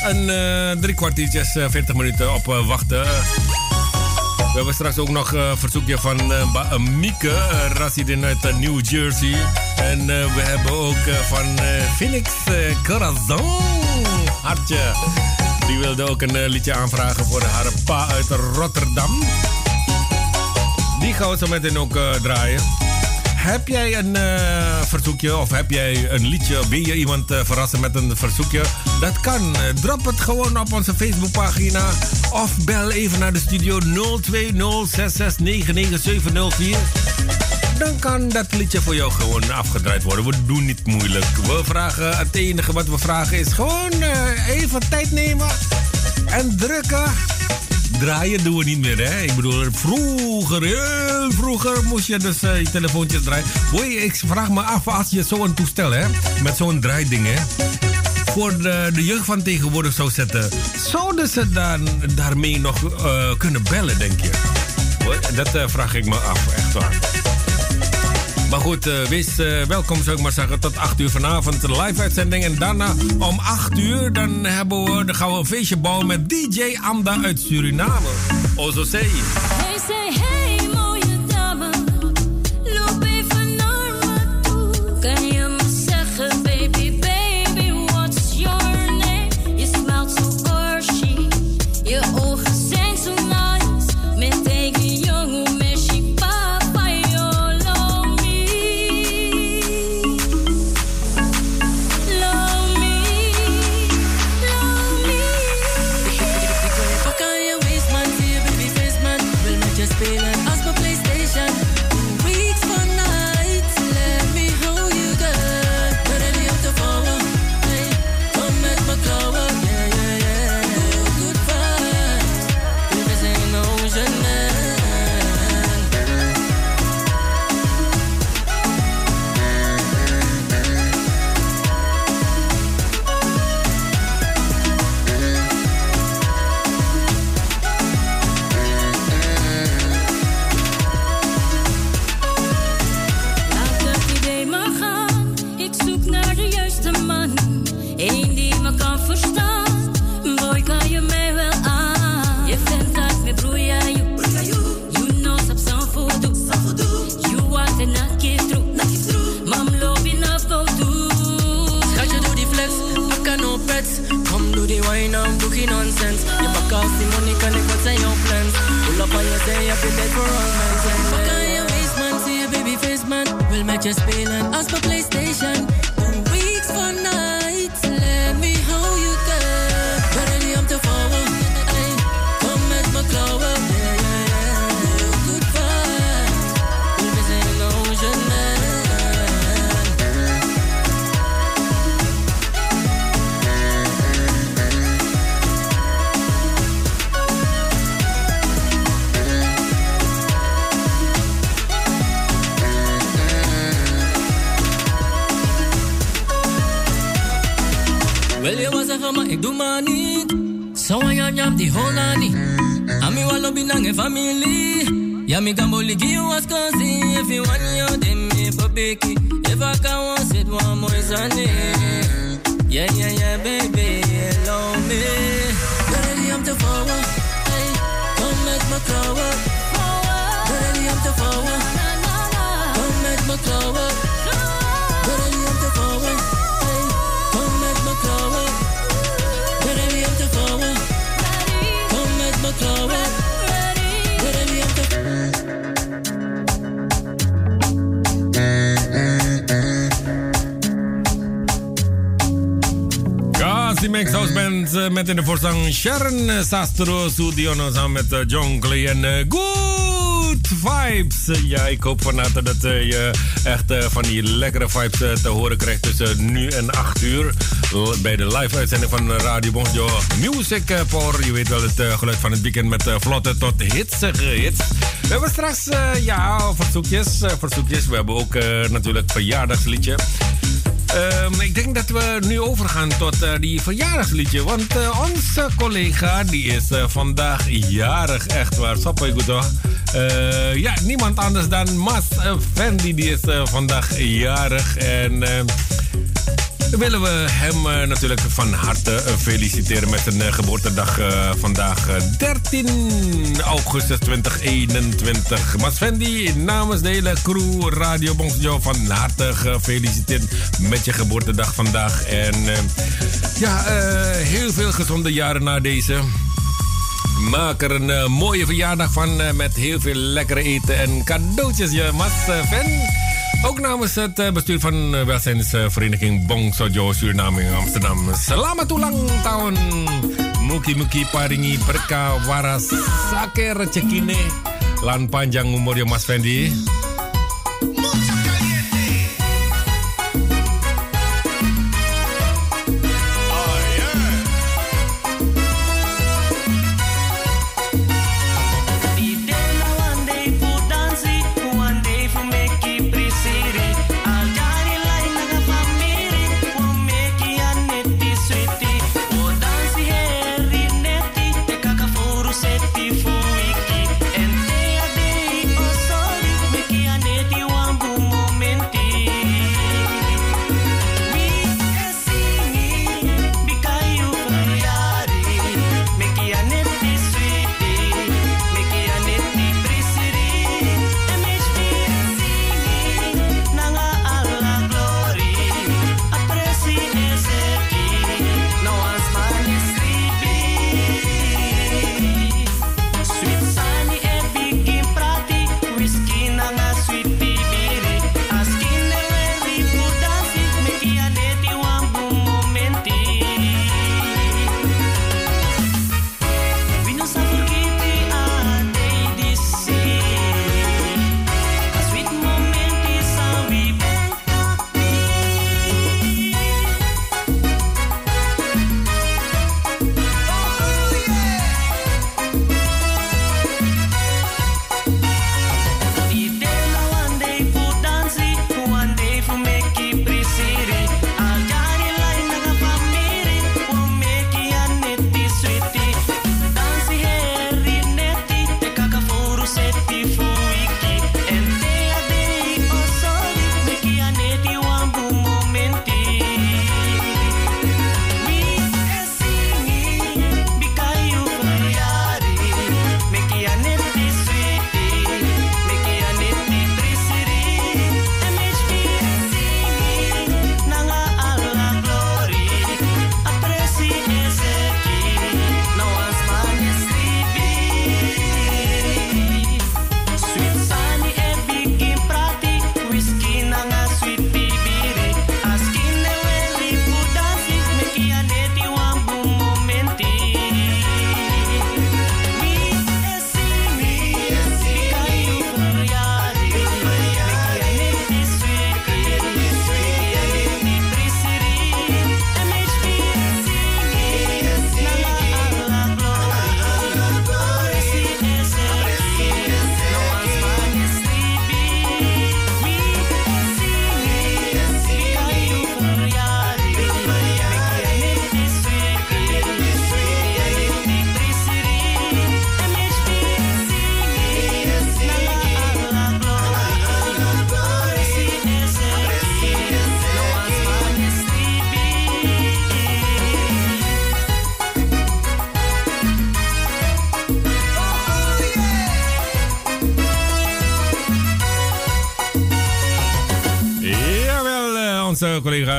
een drie kwartiertjes, 40 minuten op wachten. We hebben straks ook nog een verzoekje van Mieke, Rassidin uit New Jersey. En we hebben ook van Phoenix Corazon hartje. Die wilde ook een eh, liedje aanvragen voor haar pa uit Rotterdam. Die gaan we zo meteen ook uh, draaien. Heb jij een uh, verzoekje of heb jij een liedje? Wil je iemand verrassen met een verzoekje? Dat kan. Drop het gewoon op onze Facebookpagina. Of bel even naar de studio 020 dan kan dat liedje voor jou gewoon afgedraaid worden. We doen niet moeilijk. We vragen, het enige wat we vragen is gewoon uh, even tijd nemen en drukken. Draaien doen we niet meer, hè? Ik bedoel, vroeger, heel vroeger moest je dus uh, je telefoontjes draaien. Boy, ik vraag me af als je zo'n toestel, hè? Met zo'n draaiding, hè? Voor de, jeugd van tegenwoordig zou zetten. Zouden ze dan daarmee nog uh, kunnen bellen, denk je? Dat vraag ik me af, echt waar. Maar goed, uh, welkom, zou ik maar zeggen, tot 8 uur vanavond. De live-uitzending. En daarna om 8 uur dan hebben we, dan gaan we een feestje bouwen met DJ Anda uit Suriname. Hey, say hey, Sharon Sastro Sudiono samen met John Clay en Good Vibes. Ja, ik hoop van dat je echt van die lekkere vibes te horen krijgt tussen nu en 8 uur. Bij de live uitzending van Radio Bonjo Music Power. Je weet wel het geluid van het weekend met vlotte tot hits. hits. We hebben straks ja, verzoekjes, verzoekjes. We hebben ook natuurlijk verjaardagsliedje. Um, ik denk dat we nu overgaan tot uh, die verjaardagsliedje. Want uh, onze collega die is uh, vandaag jarig, echt waar. Sappoi goed hoor. ja, niemand anders dan Mas Fendi die is vandaag jarig. En willen we hem uh, natuurlijk van harte uh, feliciteren met zijn uh, geboortedag vandaag 13 augustus 2021. Mas Fendi, namens de hele crew Radio Bonsjo van harte gefeliciteerd met je geboortedag vandaag. En ja, heel veel gezonde jaren na deze. Maak er een mooie verjaardag van met heel veel lekkere eten en cadeautjes, je Mas. Ook namens het eh, bestuur van uh, welzijnsvereniging Bong Sojo Suriname in Amsterdam. Selamat ulang tahun. Muki muki paringi berkah waras sake rezekine lan panjang umur ya Mas Fendi.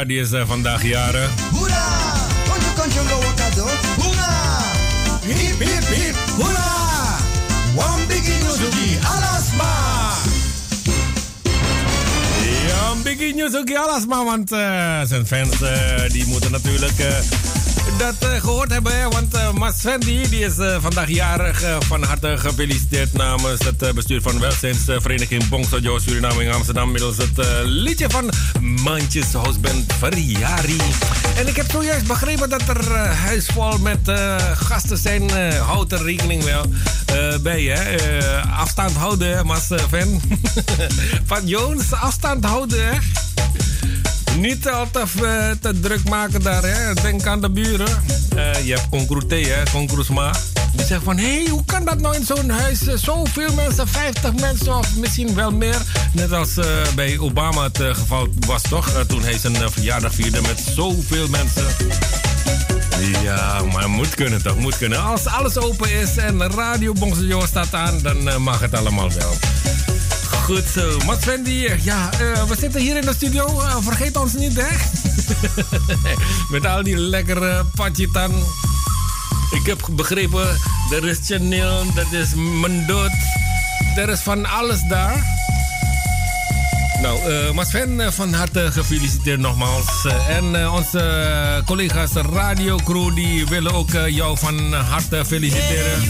Die is uh, vandaag jaren. Hoera! Hoera! Hip hip hip. Hoera! One biggie nyuzuki alasma. Ja, een biggie nyuzuki alasma, want uh, zijn fans uh, die moeten natuurlijk dat uh, gehoord hebben, hè? want uh, Mas Fendi die is uh, vandaag jarig. van harte gefeliciteerd namens het bestuur van welzijnsvereniging Bongsojo Suriname in Amsterdam. Middels het liedje van Mandjes Houseband Verjari. En ik heb zojuist begrepen dat er huis vol met gasten zijn. houd er rekening wel bij, hè? afstand houden, Mas Fan. van Jones, afstand houden, hè? Niet altijd uh, te druk maken daar, hè. Denk aan de buren. Uh, je hebt Concroete, hè, Concroesma. Zegt van, hé, hey, hoe kan dat nou in zo'n huis? Zoveel mensen, 50 mensen of misschien wel meer. Net als uh, bij Obama het geval was, toch? toen hij zijn verjaardag vierde met zoveel mensen. Ja, maar moet kunnen toch, moet kunnen. Als alles open is en Radio Bongsejo staat aan, dan mag het allemaal wel. Goed zo. Mats Wendy, ja, we zitten hier in de studio. Vergeet ons niet, hè? Met al die lekkere patjetan. Ik heb begrepen, er is Chanel, dat is Mendot. Er is van alles daar. Nou, uh, Mas Ven, van harte gefeliciteerd nogmaals. en onze collega's Radio Crew die willen ook jou van harte feliciteren.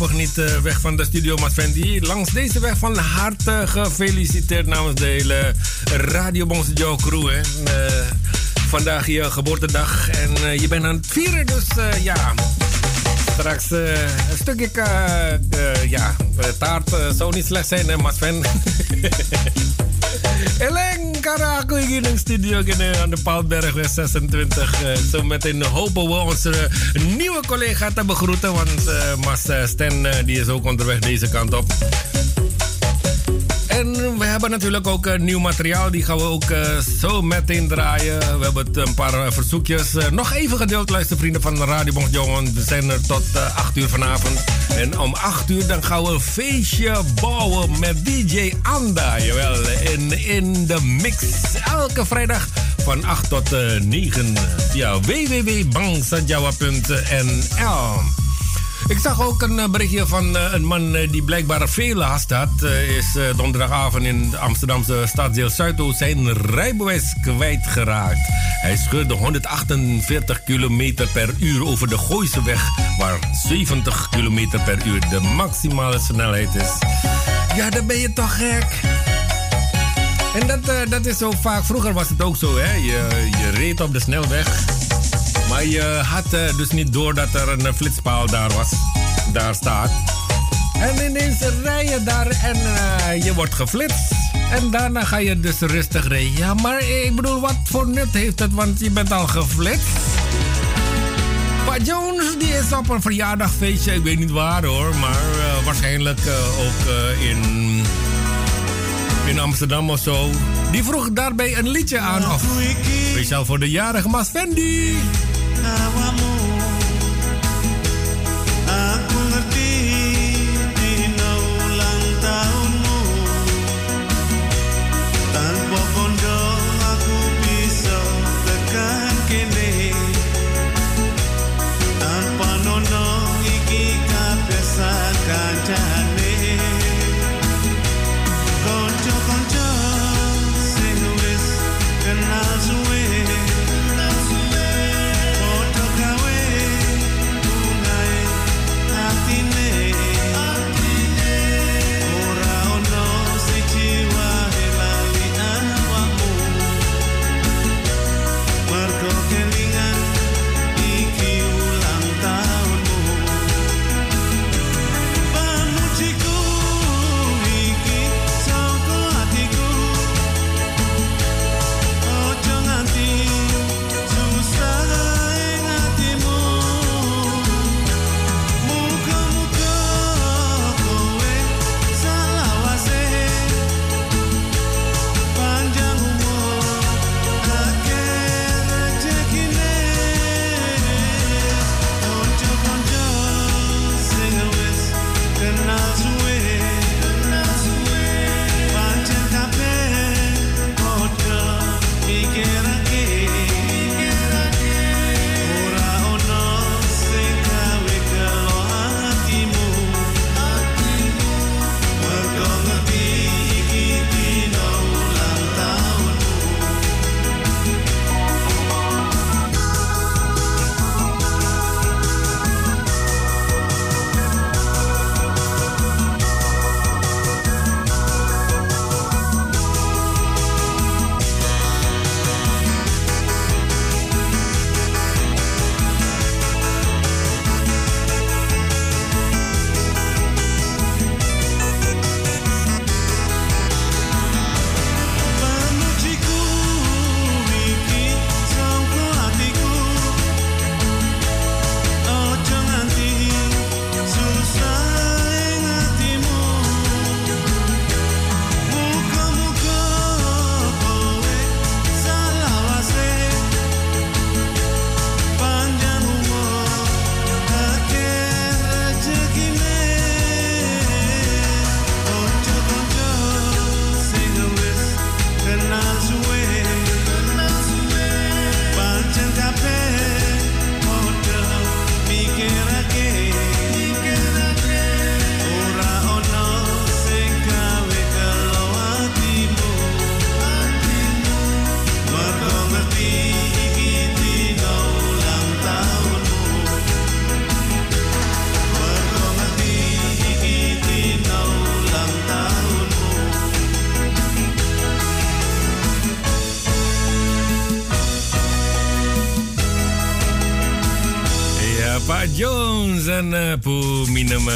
Voorlopig niet uh, weg van de studio, Fendi. Langs deze weg van harte gefeliciteerd namens de hele Radio Bonstudio crew. Uh, vandaag je geboortedag en je bent aan het vieren, dus ja. Straks een stukje ja, taart zou niet slecht zijn, Masven. Eleng, Karaku hier in de studio aan de Paalbergweg 26. Uh, zo meteen hopen we onze nieuwe collega te begroeten. Want uh, Sten die is ook onderweg deze kant op. En we hebben natuurlijk ook nieuw materiaal. Die gaan we ook zo meteen draaien. We hebben een paar verzoekjes. nog even gedeeld, luistervrienden van Radio Bongjongen. We zijn er tot 8 uur vanavond. En om 8 uur dan gaan we feestje bouwen met DJ Anda. Jawel, in, in de mix. Elke vrijdag van 8 tot 9 via www.bangsajawa.nl. Ik zag ook een berichtje van een man die blijkbaar veel haast had. Is donderdagavond in de Amsterdamse stadsdeel Zuidoost zijn rijbewijs kwijtgeraakt. Hij scheurde 148 km per uur over de Gooiseweg, waar 70 km per uur de maximale snelheid is. Ja, dan ben je toch gek. En dat, dat is zo vaak. Vroeger was het ook zo, hè? Je, je reed op de snelweg. Maar je had uh, dus niet door dat er een flitspaal daar was. Daar staat. En ineens rij je daar en uh, je wordt geflitst. En daarna ga je dus rustig rijden. Ja, maar ik bedoel, wat voor nut heeft het? Want je bent al geflitst. Pa Jones, die is op een verjaardagfeestje. Ik weet niet waar hoor. Maar uh, waarschijnlijk ook in, in Amsterdam of zo. Die vroeg daarbij een liedje aan. Of speciaal voor de jarige Mas Fendi. Awamu,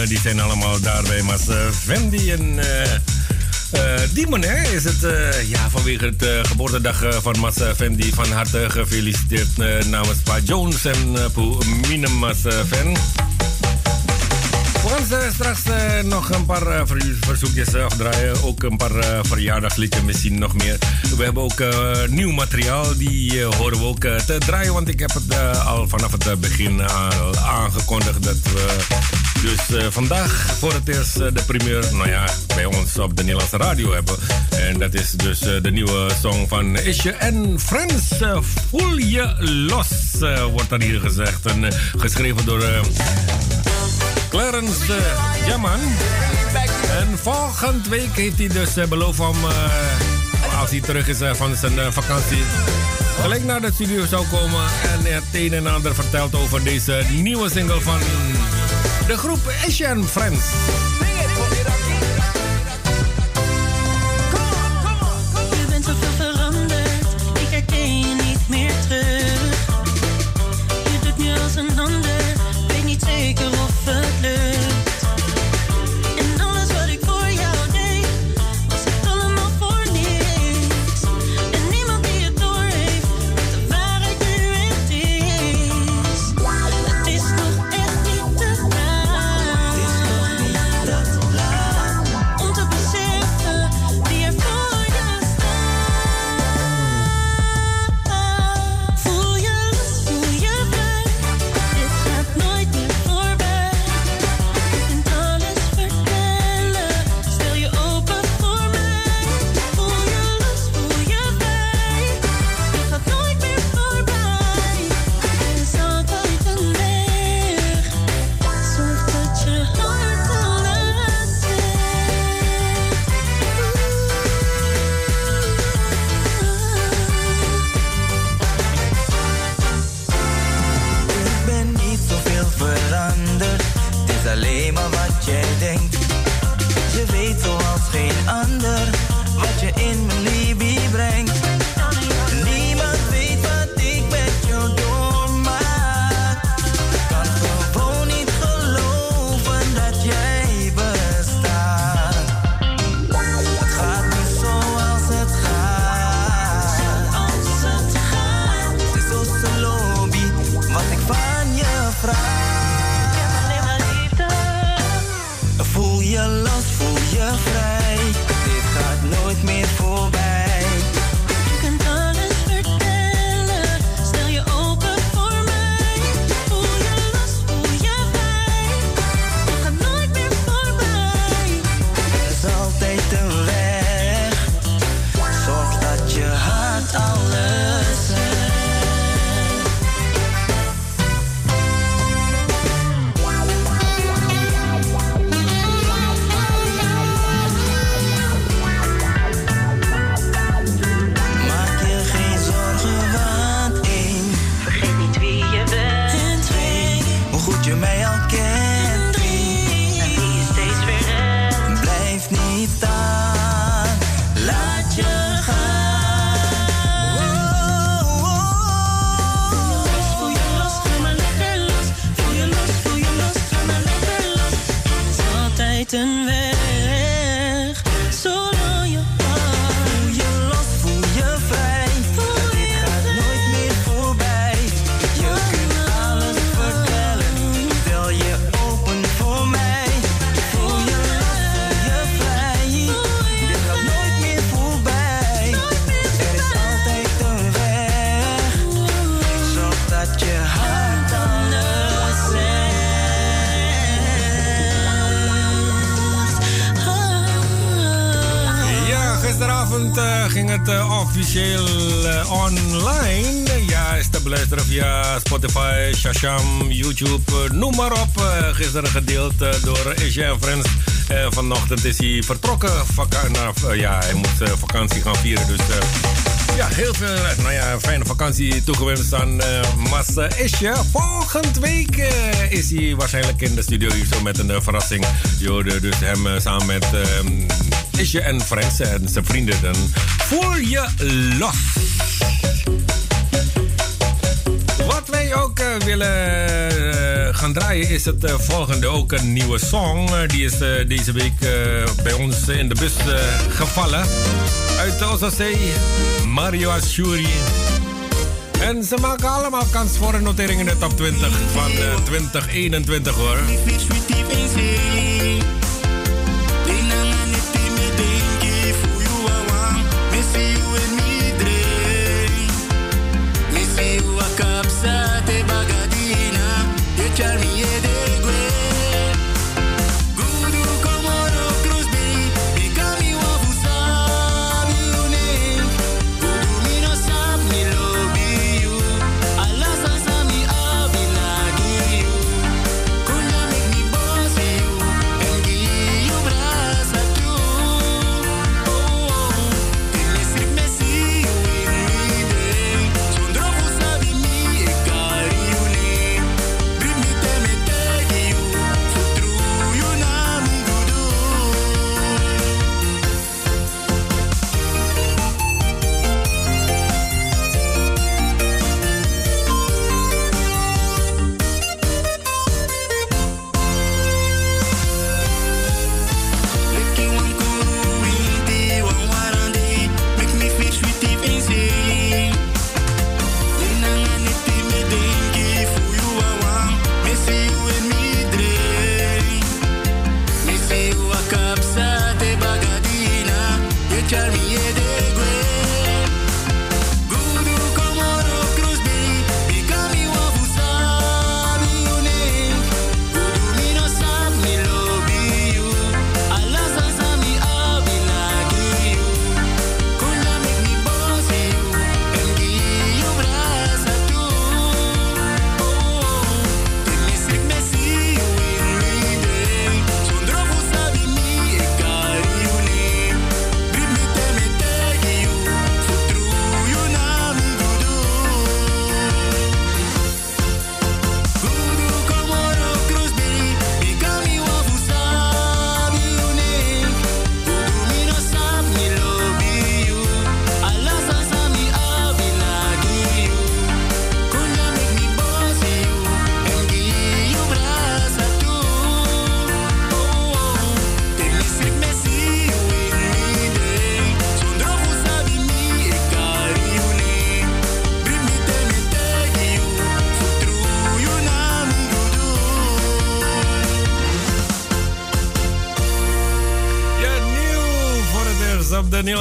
die zijn allemaal daar bij Mas Vendi. En uh, Uh, die meneer is het ja, vanwege het uh, geboortedag van Mas Fendi van harte gefeliciteerd namens Pa Jones en uh, Mas Fan. We gaan straks nog een paar verzoekjes afdraaien. Ook een paar verjaardagsliedjes, misschien nog meer. We hebben ook nieuw materiaal, die horen we ook te draaien. Want ik heb het al vanaf het begin aangekondigd dat we dus uh, vandaag voor het eerst uh, de primeur, nou ja, bij ons op de Nederlandse radio hebben. En dat is dus uh, de nieuwe song van Isje en Friends. Voel je los, wordt er hier gezegd. En geschreven door Clarence Jaman. En volgende week heeft hij dus beloofd om, als hij terug is van zijn vakantie gelijk naar de studio zou komen en het een en ander vertelt over deze nieuwe single van de groep Asian Friends. Shasham, YouTube, uh, noem maar op. Uh, gisteren gedeeld door Asia Friends. vanochtend is hij vertrokken. Nou, ja, hij moet vakantie gaan vieren. Dus ja, heel veel nou ja, fijne vakantie toegewenst aan Mas Isje. Volgende week is hij waarschijnlijk in de studio hier zo met een verrassing. Je dus hem samen met Isje en Friends en zijn vrienden dan je los. Eh, willen eh, gaan draaien is het eh, volgende. Ook een nieuwe song. Eh, die is deze week bij ons in de bus gevallen. Uit de Ossosee, Mario Ashuri. En ze maken allemaal kans voor een notering in de top 20 van eh, 2021 hoor.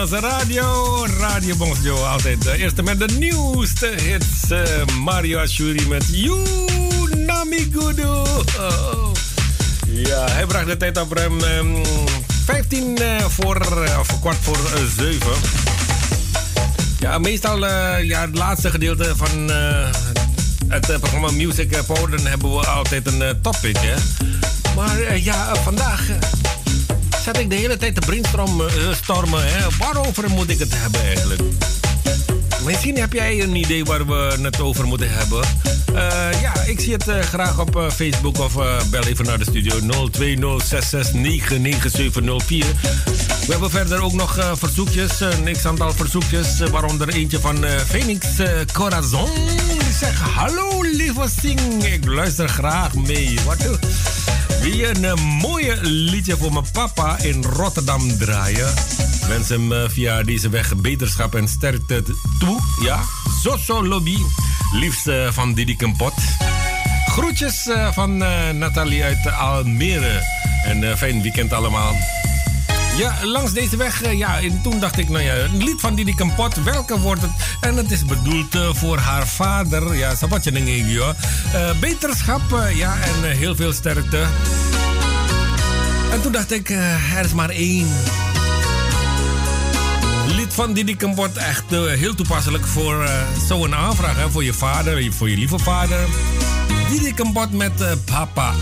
Nederlandse radio. Radio Bongjo, altijd de eerste met de nieuwste hits. Eh, Mario Ashuri met You Nami Gudu. Oh. Ja, hij bracht de tijd op ruim ehm, 15 eh, voor, eh, of kwart voor eh, 7. Ja, meestal ja, het laatste gedeelte van het programma Music Power, hebben we altijd een topic. Hè? Maar ja, vandaag zat ik de hele tijd te brainstormen. eh, stormen, hè? Waarover moet ik het hebben eigenlijk? Misschien heb jij een idee waar we het over moeten hebben. Eh, ja, ik zie het eh, graag op eh, Facebook of eh, bel even naar de studio 02066999704. We hebben verder ook nog eh, verzoekjes, een x-aantal verzoekjes, eh, waaronder eentje van eh, Phoenix eh, Corazon. Die zegt, hallo lieve Sing, ik luister graag mee. Wat Wie een eh, mooie liedje voor mijn papa in Rotterdam draaien. Wens hem eh, via deze weg beterschap en sterkte toe. Ja, Zoso Lobby. Liefst eh, van Didi Kempot. Groetjes eh, van eh, Nathalie uit Almere. En eh, fijn weekend allemaal. Ja, langs deze weg, eh, ja, en toen dacht ik, nou ja, een lied van Didi Kempot, welke wordt het? En het is bedoeld eh, voor haar vader, ja, sabatje ding joh. Eh, beterschap, ja, en heel veel sterkte. En toen dacht ik, er is maar één. Lied van Didi Kempot, echt heel toepasselijk voor zo'n aanvraag, hè, voor je vader, voor je lieve vader. Didi Kempot met papa.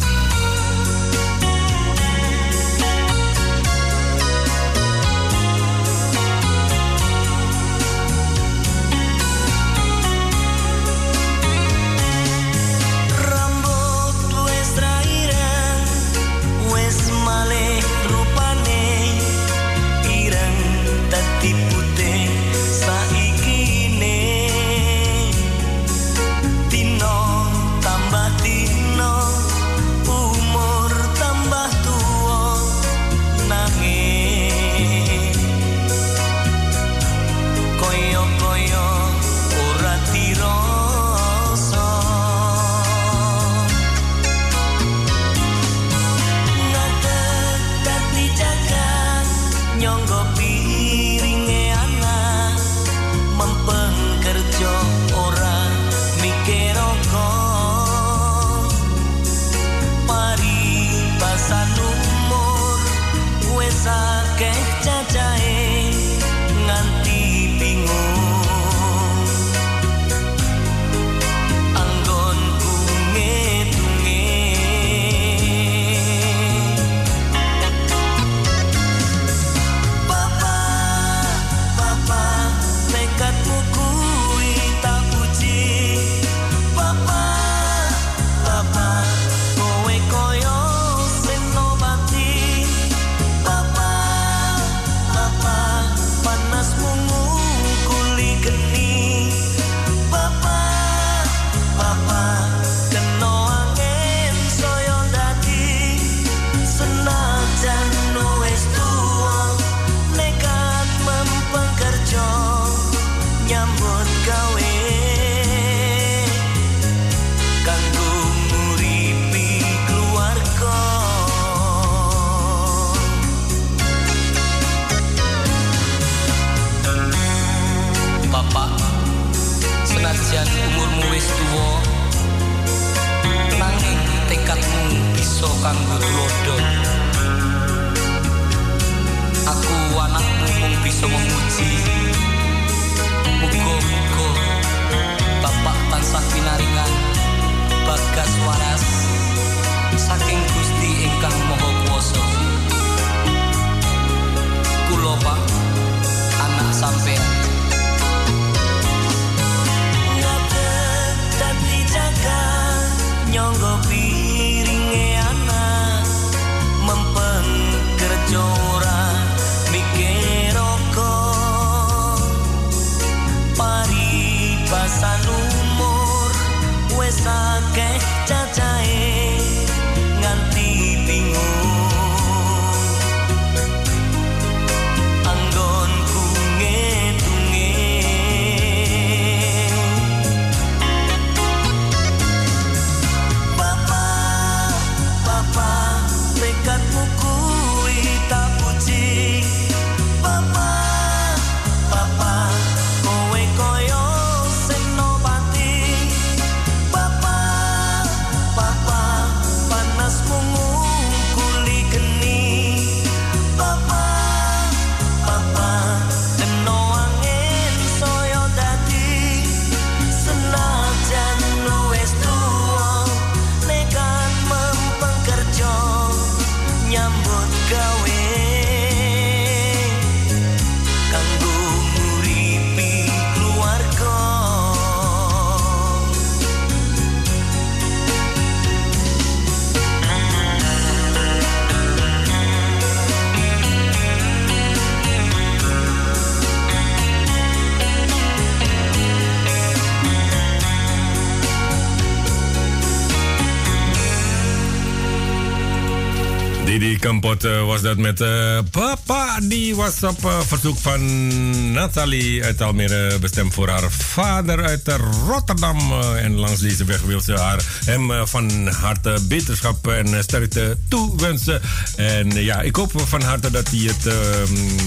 Met eh, Papa. Die was op eh, verzoek van Nathalie uit Almere bestemd voor haar vader uit Rotterdam. Eh, en langs deze weg wil ze haar, hem van harte beterschap en sterkte toewensen. En ja, ik hoop van harte dat hij het eh,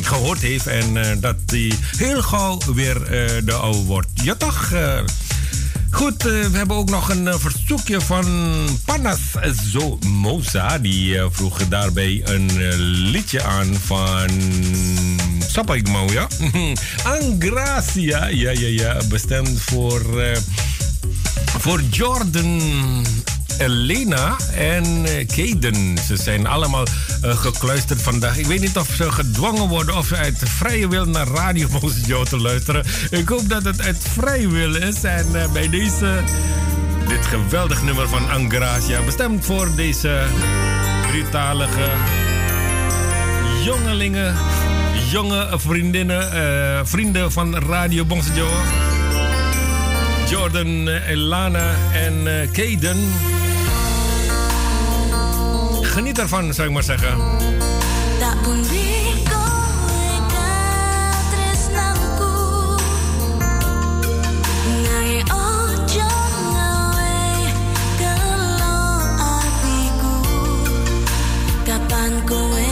gehoord heeft en dat hij heel gauw weer de oude wordt. Ja toch? Goed, eh, we hebben ook nog een eh, verzoekje van Panas Zomoza. Die eh, vroeg daarbij een liedje aan van Sapa Igmau, ja? Angracia, ja, ja, ja. Bestemd voor, voor Jordan Elena en eh, Kaden. Ze zijn allemaal eh, gekluisterd vandaag. Ik weet niet of ze gedwongen worden of ze uit vrije wil naar Radio Mosjo te luisteren. Ik hoop dat het uit vrije wil is. En eh, bij deze, dit geweldig nummer van Angracia, bestemd voor deze drietalige jongelingen, jonge vriendinnen, vrienden van Radio Bongsejo. Jordan, Elana en Kaden. Geniet ervan, zou ik maar zeggen. Tak pundi kowe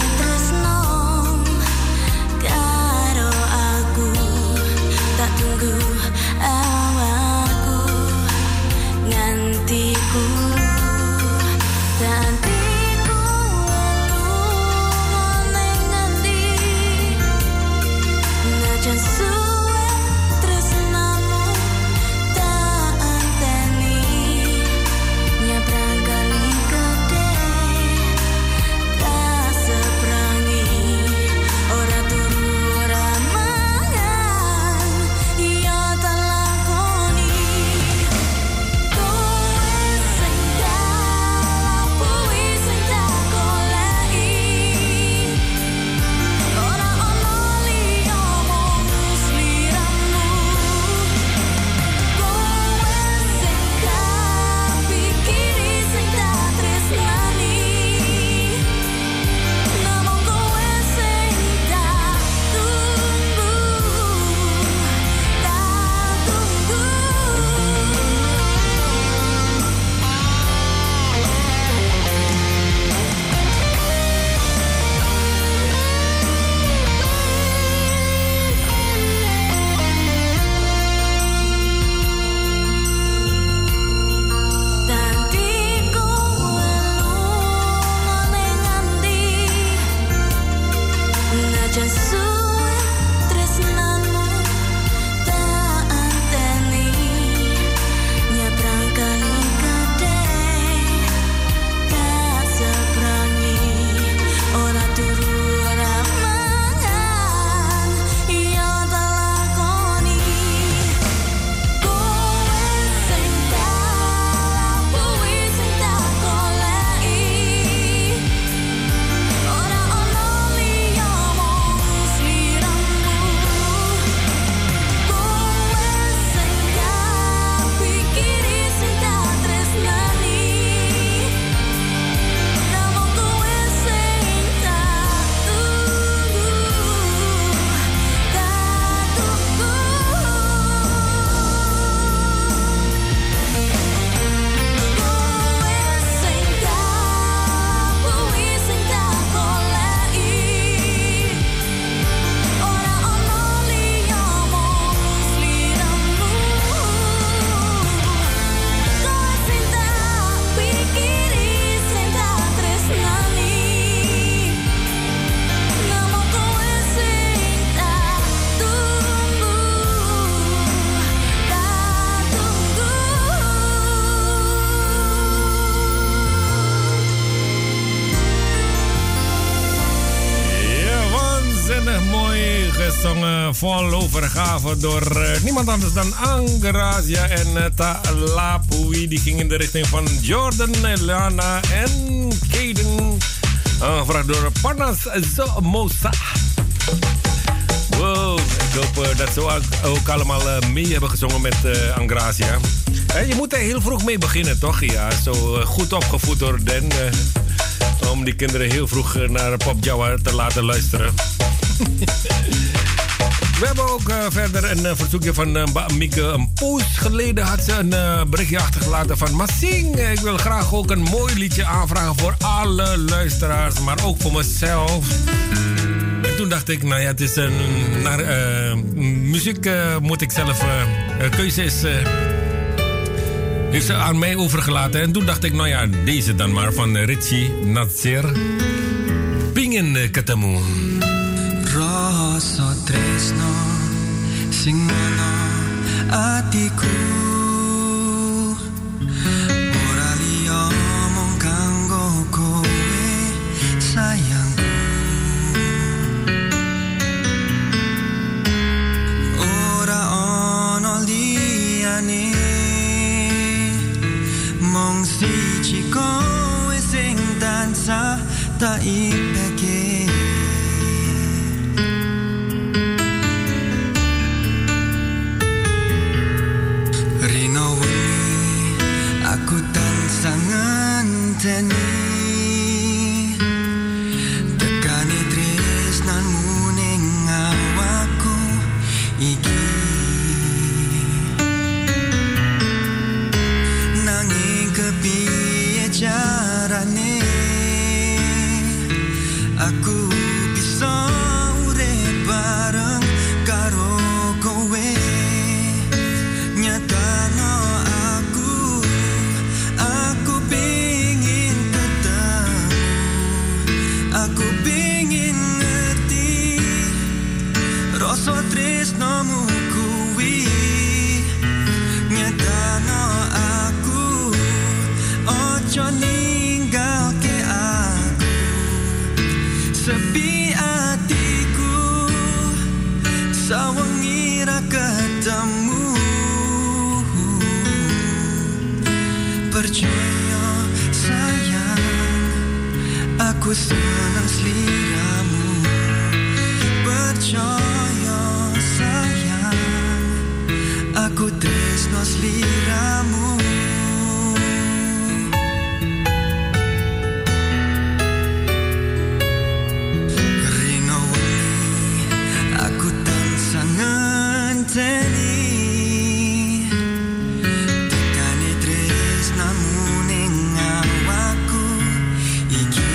door eh, niemand anders dan Angrazia en uh, Talapui. Die ging in de richting van Jordan, Lana en Kaden. Aangevraagd door Panas Zomosa. Wow, ik hoop eh, dat ze ook, allemaal mee hebben gezongen met Angrazia. Je moet er heel vroeg mee beginnen, toch? Ja, zo goed opgevoed door Den. om die kinderen heel vroeg naar Pop Jawa te laten luisteren. We hebben ook eh, verder een eh, verzoekje van uh, Mieke. Een poos geleden had ze een berichtje achtergelaten van Massing. Ik wil graag ook een mooi liedje aanvragen voor alle luisteraars, maar ook voor mezelf. En toen dacht ik, nou ja, het is een. Naar, muziek moet ik zelf. keuze is. eh, is aan mij overgelaten. En toen dacht ik, nou ja, deze dan maar van Richie Natsir. Eh, ketemu. Rasa tresno sing ana atiku. Ora liya mung kanggo kowe sayangku. Ora ana liyane mung siji kowe sing tansah tak ipeke ten ngenteni Tekane tresnamu iki